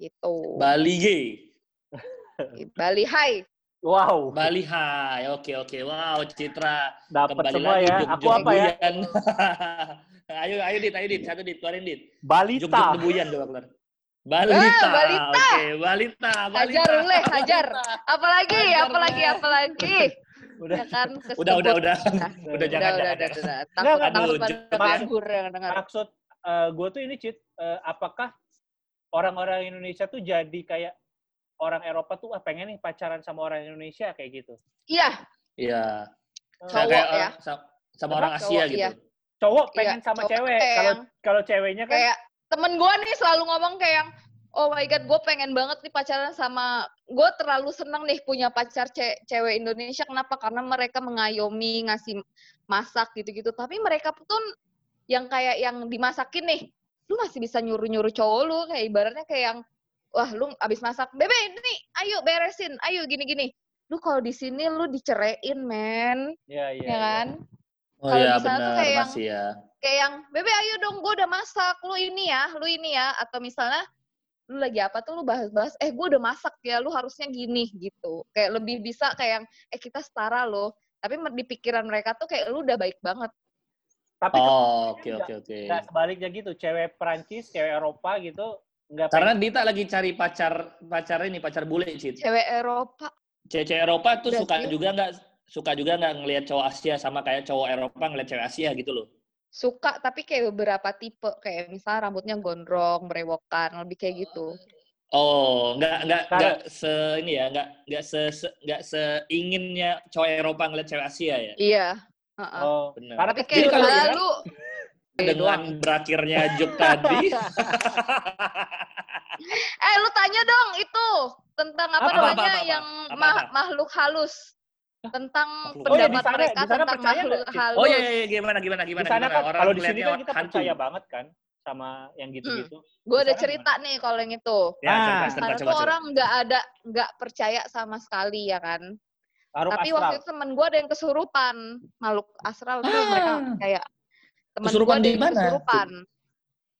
gitu. Bali G. Bali Hai. Wow, Bali High. Oke, oke. Wow, Citra. dapat Kembali semua lagi ya. juk-juk Aku apa ya? Ayo, ayo Dit, ayo Dit. Satu Dit, keluarin Dit. Balita. debuyan coba keluar. Balita. balita. Oke, balita. balita. Hajar uleh, hajar. Apalagi, Hajar, apalagi, Leh. apalagi. Udah. Ya kan, Udah, udah, kesebut. udah. Nah, Udah, jangan, udah, jangan, udah, jangan. udah. Nggak, Takut, nggak, takut aduh, kabur yang dengar. Maksud gue tuh ini Cit, eh, apakah orang-orang Indonesia tuh jadi kayak orang Eropa tuh ah, pengen nih pacaran sama orang Indonesia kayak gitu. Iya, Iya. Eh, Cowok Kayak, ya. eh, sa- sama Apa? orang Asia Cowok, gitu. iya. cowok Iya, pengen sama cowok cewek. Kalau kalau ceweknya kan kayak temen gue nih selalu ngomong kayak yang, oh my god, gue pengen banget nih pacaran sama, gue terlalu seneng nih punya pacar ce- cewek Indonesia. Kenapa? Karena mereka mengayomi, ngasih masak gitu-gitu. Tapi mereka pun yang kayak yang dimasakin nih, lu masih bisa nyuruh-nyuruh cowok lu, kayak ibaratnya kayak yang, wah lu abis masak, bebe ini, ayo beresin, ayo gini-gini. Lu kalau di sini lu diceraiin, men, ya iya. ya iya. kan? Oh Kalau iya, di sana tuh benar kayak yang- masih ya. Kayak yang bebe ayo dong gue udah masak lu ini ya lu ini ya atau misalnya lu lagi apa tuh lu bahas-bahas eh gue udah masak ya lu harusnya gini gitu kayak lebih bisa kayak yang eh kita setara loh tapi di pikiran mereka tuh kayak lu udah baik banget Tapi Oh, oke, oke, oke. nggak sebaliknya gitu, cewek Perancis, cewek Eropa gitu nggak Karena pengen- Dita lagi cari pacar pacar ini pacar bule Cit. cewek Eropa Cewek Eropa tuh Berarti- suka juga nggak suka juga nggak ngelihat cowok Asia sama kayak cowok Eropa ngelihat cewek Asia gitu loh. Suka tapi kayak beberapa tipe kayak misalnya rambutnya gondrong berewokan lebih kayak gitu Oh, nggak nggak nggak se ini ya, nggak nggak se se- nggak seinginnya cowok Eropa ngeliat cewek Asia ya. iya heeh. Oh, Benar. karena kayak kalau kali ya. misalnya lu Dengan berakhirnya joke tadi, eh lu tanya dong itu tentang apa, Apa, apa, namanya apa, apa? yang Apa, ma- apa? makhluk halus tentang Makhluk halus. Oh, ya, di pendapat sana- mereka di sana tentang percaya makhluk halus. oh iya, iya iya, gimana gimana Di gimana sana gimana kan, orang kalau di sini kan kita hantu. percaya banget kan sama yang gitu-gitu. Gue Di ada cerita nih kalau yang itu. Ya, Ah, cerita, Di cerita, coba, tuh coba. orang nggak ada nggak percaya sama sekali ya kan. Makhluk Tapi astral. waktu itu temen gue ada yang kesurupan makhluk astral tuh mereka Ah. kayak temen gue Kesurupan ada di yang mana? kesurupan.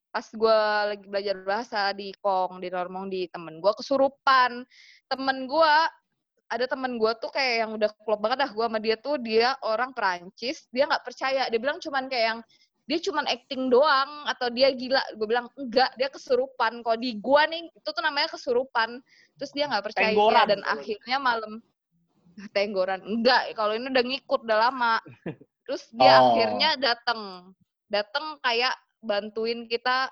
Pas gue lagi belajar bahasa di Kong di Normandy temen gue kesurupan. Temen gue ada temen gue tuh kayak yang udah klop banget dah gue sama dia tuh dia orang Perancis dia nggak percaya. Dia bilang cuman kayak yang dia cuman acting doang atau dia gila. Gue bilang enggak dia kesurupan. Kalau di gua nih itu tuh namanya kesurupan. Terus dia nggak percaya. Tenggoran. dan akhirnya malam tenggoran. Enggak kalau ini udah ngikut udah lama. Terus dia Oh. akhirnya datang datang kayak bantuin kita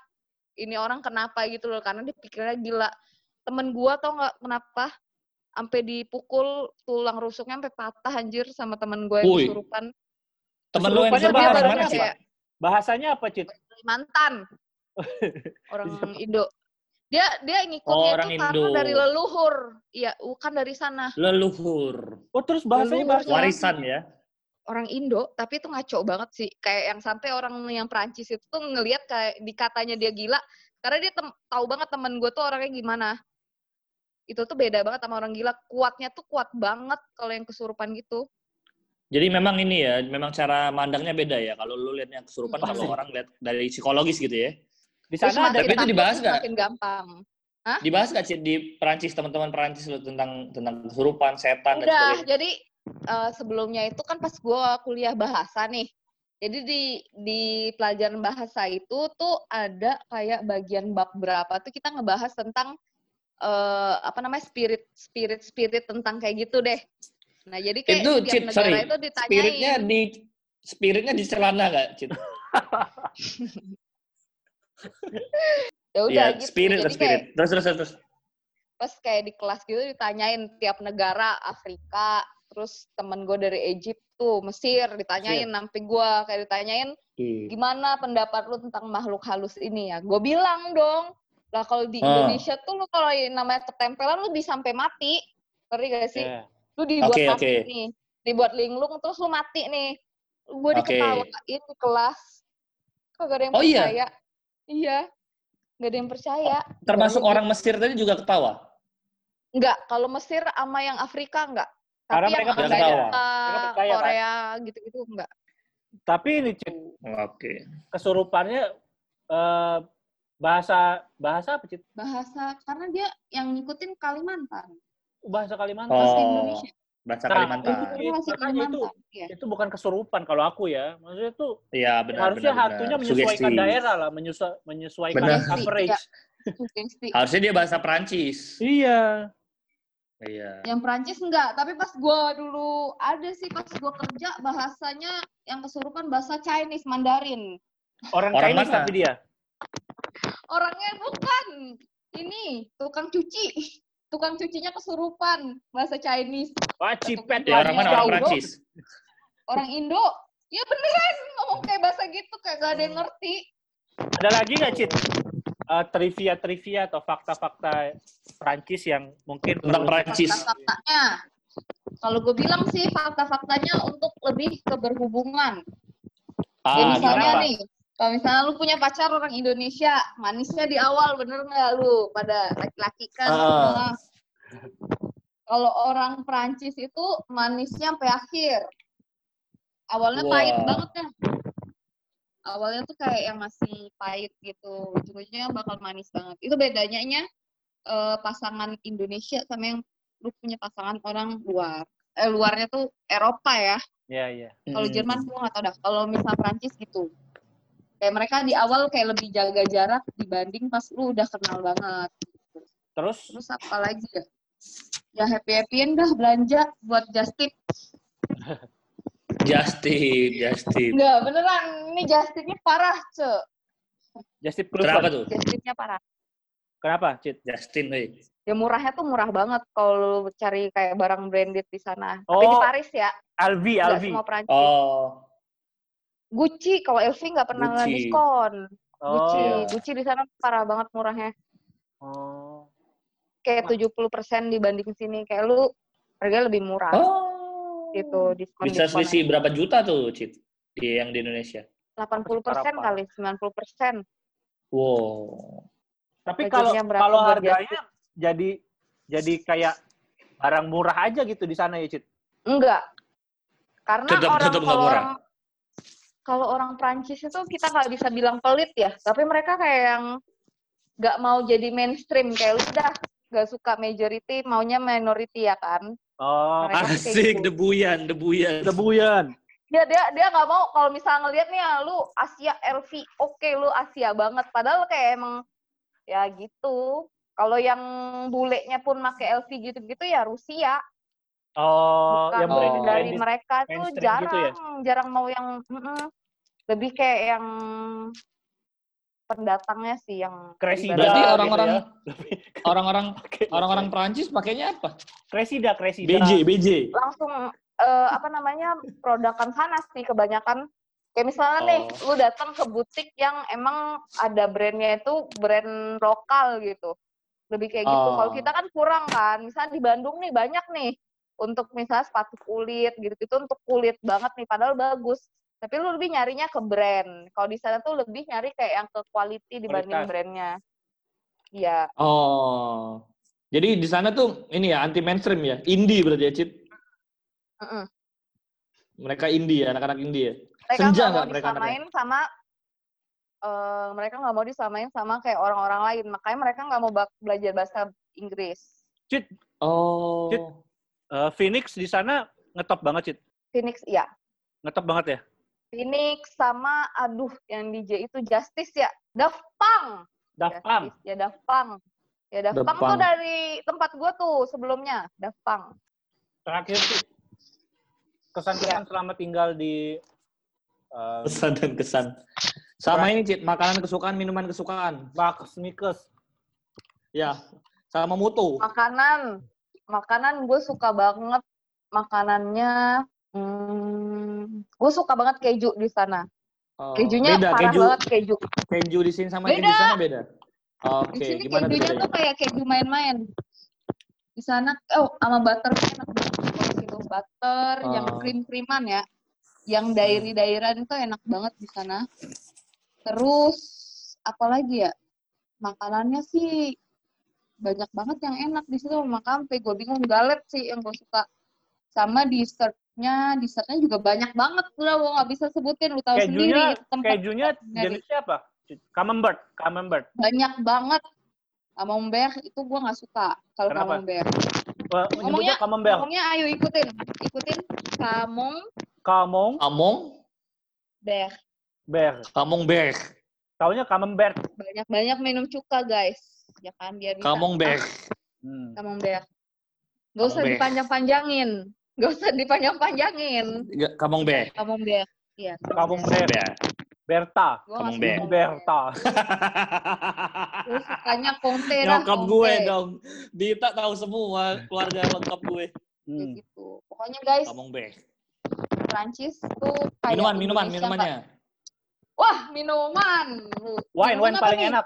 ini orang kenapa? Gitu loh karena dia pikirnya gila. Temen gua tau nggak kenapa sampai dipukul tulang rusuknya sampai patah anjir sama temen gue yang Wih. kesurupan Temen lu yang kesurupan bahasanya gimana sih? kayak Bahasanya apa, Cit? mantan orang Indo dia dia Oh, ngikutnya orang itu karena Indo. dari leluhur iya bukan dari sana Leluhur. Oh, terus bahasanya bahasa. Warisan ya. orang Indo tapi itu ngaco banget sih kayak yang sampai orang yang Perancis itu tuh ngelihat kayak dikatanya dia gila karena dia tahu banget temen gue tuh orangnya gimana itu tuh beda banget sama orang gila kuatnya tuh kuat banget kalau yang kesurupan gitu Jadi memang ini ya, memang cara mandangnya beda ya. Kalau lu liatnya kesurupan, Pasti. kalau orang lihat dari psikologis gitu ya. Di Terus sana ada Tapi itu dibahas nggak? makin gampang Dibahas nggak Cid, di Perancis teman-teman Perancis lu tentang tentang kesurupan, setan dan udah sebagainya. jadi eh, sebelumnya itu kan pas gue kuliah bahasa nih Jadi di di pelajaran bahasa itu tuh ada kayak bagian bab berapa tuh kita ngebahas tentang eh apa namanya spirit spirit spirit tentang kayak gitu deh. Nah jadi kayak Itu, Cit, negara sorry. itu ditanyain. Spiritnya di spiritnya di celana nggak, Cit? ya udah Iya, gitu. spirit, Jadi spirit. kayak Terus, terus, terus. pas kayak di kelas gitu ditanyain tiap negara Afrika, terus temen gue dari Egypt tuh Mesir ditanyain sampai gue kayak ditanyain Iya. gimana pendapat lu tentang makhluk halus ini ya? Gue bilang dong, lah kalau di Ah. Indonesia tuh lu kalau yang namanya ketempelan lu bisa sampai mati, ngerti gak sih? Ya. Lu dibuat Oke, mati oke. nih, dibuat linglung terus lu mati nih. Gue diketawain di kelas, kagak ada yang Oh, iya? percaya. Iya, nggak ada yang percaya. Termasuk Baru orang Mesir tadi juga ketawa. Enggak, kalau Mesir sama yang Afrika enggak. Karena Tapi yang mereka. Amerika, Mereka percaya, kan? Korea gitu-gitu enggak. Tapi ini Oke. kesurupannya eh, bahasa bahasa apa Cit? Bahasa karena dia yang ngikutin Kalimantan. Bahasa Kalimantan. Bahasa Oh, Indonesia. bahasa Nah, Kalimantan. itu- Itu bahasa makanya itu- Kalimantan. Iya. Itu bukan kesurupan kalau aku ya. Maksudnya tuh Iya, benar, harusnya benar, hantunya benar. menyesuaikan Sugesti. daerah lah, menyesua- menyesuaikan Benar. coverage. Iya. Harusnya dia bahasa Perancis. Iya. Iya. Yang Perancis enggak, tapi pas gua dulu ada sih pas gua kerja bahasanya yang kesurupan bahasa Chinese Mandarin. Orang, Orang Chinese mana? tapi dia. Orangnya bukan ini tukang cuci. Tukang cucinya kesurupan bahasa Chinese. Wah, cipet Ya, orang mana? Orang jauh. Perancis. Orang Indo. Ya beneran ngomong kayak bahasa gitu kayak gak ada yang ngerti. Ada lagi nggak, Cit? Eh, trivia-trivia atau fakta-fakta Prancis yang mungkin Tentang Perancis. Fakta-faktanya. Kalau gue bilang sih fakta-faktanya untuk lebih ke berhubungan. Ah, ya misalnya kenapa? nih, kalau misalnya lu punya pacar orang Indonesia, manisnya di awal bener nggak lu? Pada laki-laki kan. Semua. Kalau orang Prancis itu manisnya sampai akhir. Awalnya Wah. pahit banget ya. Awalnya tuh kayak yang masih pahit gitu. Ujung-ujungnya bakal manis banget. Itu bedanya eh, pasangan Indonesia sama yang lu punya pasangan orang luar. Eh, luarnya tuh Eropa ya. Iya, iya. Kalau Hmm. Jerman gue nggak tau dah. Kalau misal Prancis gitu. Kayak mereka di awal kayak lebih jaga jarak dibanding pas lu udah kenal banget. Terus Terus apa lagi ya? Ya happy happyin dah belanja buat Justin. Justin, Justin. Enggak beneran. Ini Justinnya parah ce. Justin Kenapa Kluivert. tuh? Justinnya parah. Kenapa, Cit? Justin, hei. Ya murahnya tuh murah banget kalau cari kayak barang branded di sana. Tapi di Oh. Paris ya. Alvi, Nggak Alvi. semua Prancis. Oh, Gucci kalau LV nggak pernah Gucci. diskon. Gucci, iya. Gucci di sana parah banget murahnya. Oh. Kayak 70% dibanding sini. Kayak lu harganya lebih murah. oh. gitu diskon Bisa diskon selisih berapa juta tuh, Cit? Di yang di Indonesia? 80 persen Berapa? kali 90 persen Wow. Tapi kalau kalau harganya jadi jadi kayak barang murah aja gitu di sana ya, Cit. enggak karena Tetap- orang tetap kalau murah. orang kalau orang Prancis itu kita nggak bisa bilang pelit ya tapi mereka kayak yang nggak mau jadi mainstream kayak lu udah nggak suka majority maunya minority ya kan Oh, Mereka Asik, gitu. debuyan, debuyan. debuyan. dia dia dia nggak mau kalau misalnya ngeliat nih ya, lu Asia LV oke lu Asia banget padahal kayak emang ya gitu kalau yang bulenya pun pakai LV gitu-gitu ya Rusia Oh, bukan yang brand dari mereka tuh mainstream jarang gitu ya? jarang mau yang mm-mm. lebih kayak yang pendatangnya sih yang Kresida ibarat- Berarti gitu orang-orang ya. orang-orang orang-orang Perancis pakainya apa? Kresida, Kresida. BJ, BJ. langsung eh, apa namanya produkan sana sih kebanyakan kayak misalnya nih Oh. lu datang ke butik yang emang ada brandnya itu brand lokal gitu lebih kayak gitu Oh. kalau kita kan kurang kan misalnya di Bandung nih banyak nih untuk misalnya sepatu kulit gitu itu untuk kulit banget nih padahal bagus tapi lu lebih nyarinya ke brand kalau di sana tuh lebih nyari kayak yang ke quality dibanding Kualitas. brandnya iya Oh. Jadi di sana tuh ini ya anti mainstream ya. Indie berarti ya, Cit. Mm-mm. Mereka indie ya, anak-anak indie ya. mereka Senja nggak mereka disamain sama eh, mereka nggak mau disamain sama kayak orang-orang lain makanya mereka nggak mau belajar bahasa Inggris Cit, Oh. Cit. Eh, Phoenix di sana ngetop banget, Cit. Phoenix iya Ngetop banget ya. Phoenix sama aduh yang DJ itu Justice ya. Daft Punk. Daft Punk. Justice, Ya Daft Punk. Ya Daft Daft Punk tuh dari tempat gua tuh sebelumnya, Daft Punk. Terakhir sih kesan-kesan selama tinggal di eh, Kesan dan kesan. Sama ini, Cit. Makanan kesukaan, minuman kesukaan. Max Mikes. Ya. Sama mutu. Makanan, makanan gue suka banget makanannya. Hmm, gue suka banget keju di sana. Oh, Kejunya beda, parah keju, banget keju. keju di sini sama keju Beda. di sana beda. Oke, Di sini gimana kejunya tuh kayak keju main-main. Di sana, oh sama butter enak banget. Situ butter yang Oh. krim-kriman ya, yang dairy-dairan itu enak banget di sana. Terus apalagi ya? Makanannya sih banyak banget yang enak di situ sama kampe. Gue bingung galet sih yang gue suka. Sama dessertnya, dessertnya juga banyak banget. Udah gue nggak bisa sebutin, lu tahu sendiri. Kejunya, itu tempat kejunya jenisnya apa? Camembert, Camembert. banyak banget. Camembert itu gue nggak suka kalau camembert. Ngomongnya- Camembert. Ngomongnya ayo ikutin, ikutin kamong Kamong, Kamong, ber. ber. kamong ber. Taunya Camembert. Banyak-banyak minum cuka guys, ya kan biar bisa. Kamong ber. Hmm. Camembert. Gak usah dipanjang-panjangin, gak usah dipanjang-panjangin. Kamong ber. Camembert, iya. Camembert. Ber. Berta. Gue Camembert. Berta. Gue sukanya Conte dah. Nyokap gue dong. Dita tahu semua keluarga lengkap gue. Kayak Hmm. gitu. Pokoknya guys, Kamong ber. Prancis tuh kayak Minuman, minuman, Indonesia minumannya. Wah, minuman. Wine, minuman wine paling nih? enak.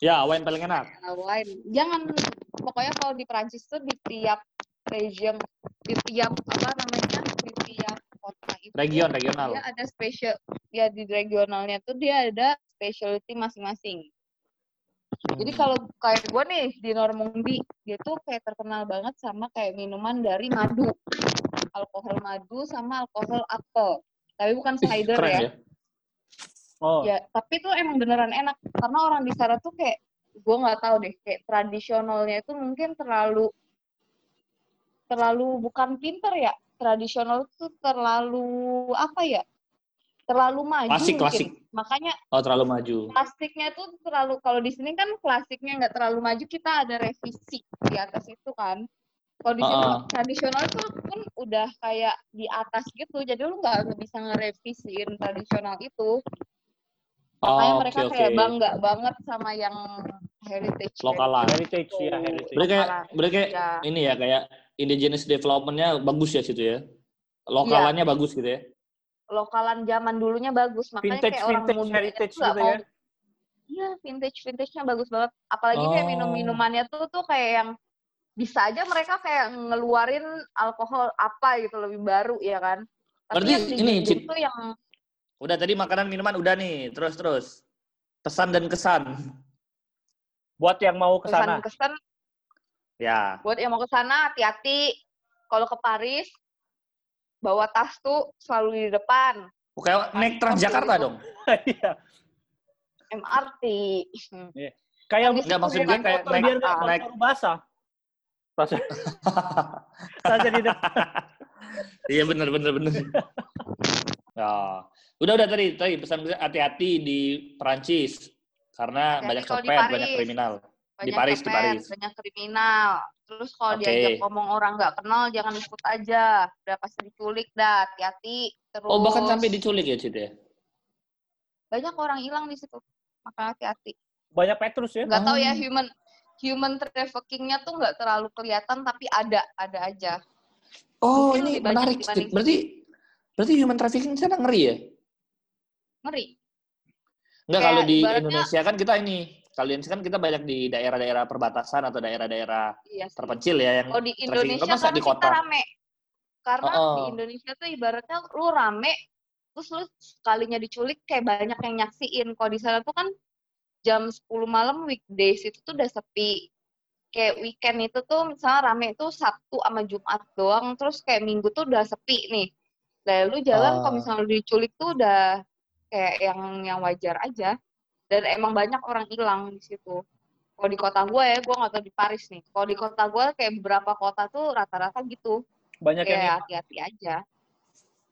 Ya, wine paling enak. Nah, wine. Jangan pokoknya kalau di Prancis tuh di tiap region, di tiap apa namanya, di tiap kota itu Region, regional. dia ada special ya di regionalnya tuh dia ada specialty masing-masing. Jadi kalau kayak gue nih di Normandy, dia tuh kayak terkenal banget sama kayak minuman dari madu. Alkohol madu sama alkohol apel. Tapi bukan cider Keren ya. ya. Oh, Ya, tapi itu emang beneran enak karena orang di sana tuh kayak gue nggak tahu deh, kayak tradisionalnya itu mungkin terlalu terlalu bukan pinter ya. Tradisional tuh terlalu apa ya? Terlalu maju Klasik, mungkin. klasik. Makanya Oh, terlalu maju. klasiknya tuh terlalu kalau di sini kan klasiknya nggak terlalu maju, kita ada revisi di atas itu kan. Kalau di sini Ah. tradisional tuh pun udah kayak di atas gitu, jadi lu nggak bisa ngerevisiin tradisional itu. Makanya Oh, mereka oke, kayak oke. bangga banget sama yang heritage. Lokalan. heritage ya, heritage. Berarti kayak, berarti kayak Ya. ini ya, kayak indigenous development-nya bagus ya situ ya. Lokalannya Iya. bagus gitu ya. Lokalan zaman dulunya bagus, makanya Vintage, kayak orang vintage, muda heritage nggak gitu mau. ya. Iya, vintage vintage-nya bagus banget. Apalagi kayak Oh. minum-minumannya tuh tuh kayak yang bisa aja mereka kayak ngeluarin alkohol apa gitu lebih baru ya kan. Tapi Berarti yang ini, itu yang Udah tadi makanan minuman udah nih, terus terus. Pesan dan kesan. Buat yang mau ke sana. kesan-kesan Ya. buat yang mau ke sana hati-hati. Kalau ke Paris bawa tas tuh selalu di depan. Oke, naik Transjakarta dong. Iya. MRT. Kayak Kan di Enggak, maksud gue kayak naik- biar nggak naik- bau basah. Tas di depan. Iya bener bener bener. ya. Udah udah tadi tadi pesan pesan hati-hati di Perancis karena Hati-hati banyak di copet, banyak Paris. kriminal. Banyak Paris, di copet, Paris. banyak kriminal. Terus kalau Oke. diajak ngomong orang nggak kenal jangan ikut aja. Udah pasti diculik dah, hati-hati. Terus Oh bahkan sampai diculik ya Cid ya? banyak orang hilang di situ. Maka hati-hati. Banyak Petrus ya. Nggak tahu ya Oh. human human trafficking-nya tuh nggak terlalu kelihatan tapi ada, ada aja. Oh Mungkin ini menarik. Berarti berarti human trafficking sana ngeri ya? Ngeri. Enggak kalau di ibaratnya- Indonesia kan kita ini, kalau di Indonesia kan kita banyak di daerah-daerah perbatasan atau daerah-daerah Iya sih. terpencil ya yang Oh di. Indonesia Kalau karena di kota. kita rame. Karena Oh, oh. di Indonesia tuh ibaratnya lu rame, terus lu sekalinya diculik kayak banyak yang nyaksiin. Kalau di sana tuh kan jam 10 malam weekdays itu tuh udah sepi. Kayak weekend itu tuh misalnya rame tuh Sabtu sama Jumat doang, terus kayak Minggu tuh udah sepi nih. Lalu jalan kalau Oh. misalnya lu diculik tuh udah kayak yang yang wajar aja. Dan emang banyak orang hilang di situ. Kalau di kota gue ya, gue nggak tahu di Paris nih. Kalau di kota gue kayak beberapa kota tuh rata-rata gitu. Banyak yang Kayak hati-hati aja.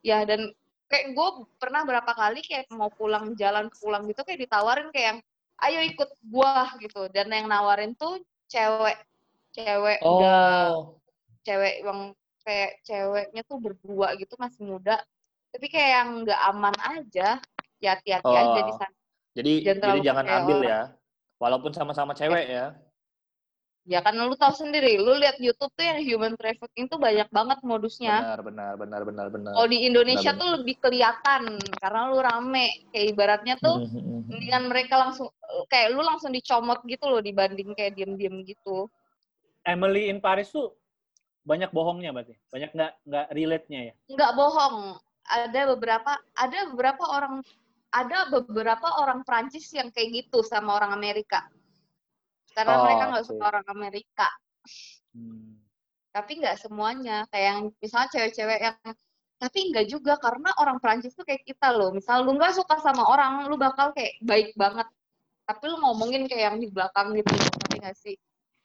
Ya dan kayak gue pernah berapa kali kayak mau pulang jalan pulang gitu kayak ditawarin kayak yang ayo ikut gua gitu dan yang nawarin tuh cewek cewek udah Oh, cewek yang kayak ceweknya tuh berdua gitu masih muda tapi kayak yang nggak aman aja ya hati-hati Oh. aja di sana jadi Jangan jadi jangan ambil orang. ya. Walaupun sama-sama cewek ya. ya kan lu tahu sendiri lu lihat YouTube tuh yang human trafficking tuh banyak banget modusnya Benar, benar, benar, benar, benar. kalau di Indonesia Benar, tuh lebih kelihatan karena lu rame kayak ibaratnya tuh Mhm, mhm. mendingan mereka langsung kayak lu langsung dicomot gitu loh dibanding kayak diem-diem gitu Emily in Paris tuh banyak bohongnya berarti. Banyak nggak nggak relate-nya ya. nggak bohong. Ada beberapa ada beberapa orang ada beberapa orang Prancis yang kayak gitu sama orang Amerika. Karena Oh, mereka nggak suka orang Amerika. Hmm. tapi nggak semuanya. Kayak yang misalnya cewek-cewek yang tapi nggak juga. Karena orang Prancis tuh kayak kita loh. Misal lu nggak suka sama orang lu bakal kayak baik banget. Tapi lu ngomongin kayak yang di belakang gitu. Ngerti nggak sih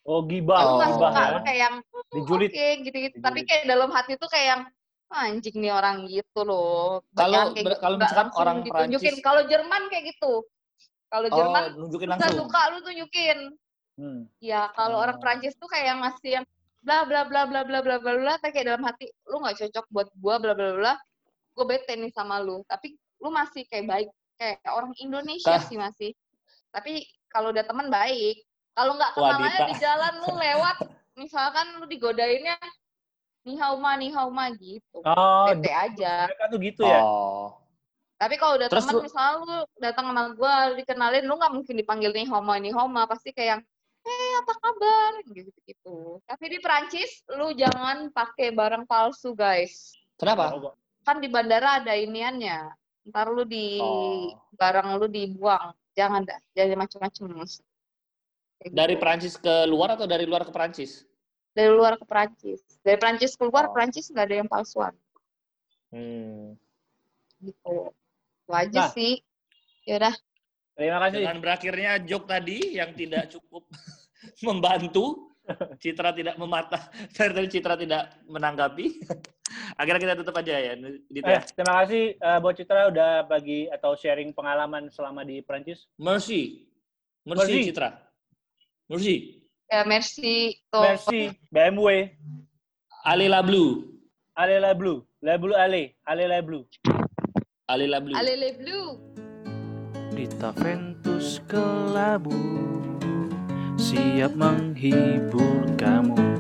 Oh gibah, nggak Oh. suka lu ya. kayak yang "Hmm, Dijulit. oke gitu-gitu tapi kayak dalam hati tuh kayak yang "Ah, anjing nih orang gitu loh Kalau- ber- kalau misalkan orang ditunjukin Prancis- kalau Jerman kayak gitu kalau Jerman Oh, nunjukin nggak langsung. suka lu tunjukin Hmm. Ya, kalau orang Oh. Prancis tuh kayak yang ngasih yang bla bla bla bla bla bla bla bla tapi kayak dalam hati lu nggak cocok buat gua bla bla bla gue bete nih sama lu tapi lu masih kayak baik kayak orang Indonesia Kah? sih masih tapi kalau udah teman baik kalau nggak kenal aja Wanita. di jalan lu lewat misalkan lu digodainnya nih hauma nih hauma gitu Oh, bete aja mereka tuh gitu ya. Oh. tapi kalau udah Terus teman lu- misalnya lu datang sama gue dikenalin lu nggak mungkin dipanggil nih homa nih homa pasti kayak yang eh apa kabar gitu gitu tapi di Prancis lu jangan pakai barang palsu guys Kenapa? Kan di bandara ada iniannya ntar lu di Oh. barang lu dibuang jangan dah jangan macam-macam Dari gitu. Prancis ke luar atau dari luar ke Prancis? dari luar ke Prancis dari Prancis keluar Oh. Prancis nggak ada yang palsuan Hmm. gitu itu aja Nah. sih yaudah Terima kasih. Dengan berakhirnya joke tadi yang tidak cukup membantu, Citra tidak mematah, dari tadi Citra tidak menanggapi. Akhirnya kita tutup aja ya, Dit Eh, ya. terima kasih eh, buat Citra udah bagi atau sharing pengalaman selama di Prancis. Mercy. Mercy, Mercy. Citra. Mercy. ya merci tuh Merci BMW. Alila Blue. Ale la blue. La blue ale. Ale la blue. Alila Blue. Alele Blue Dita Ventus Kelabu Siap menghibur kamu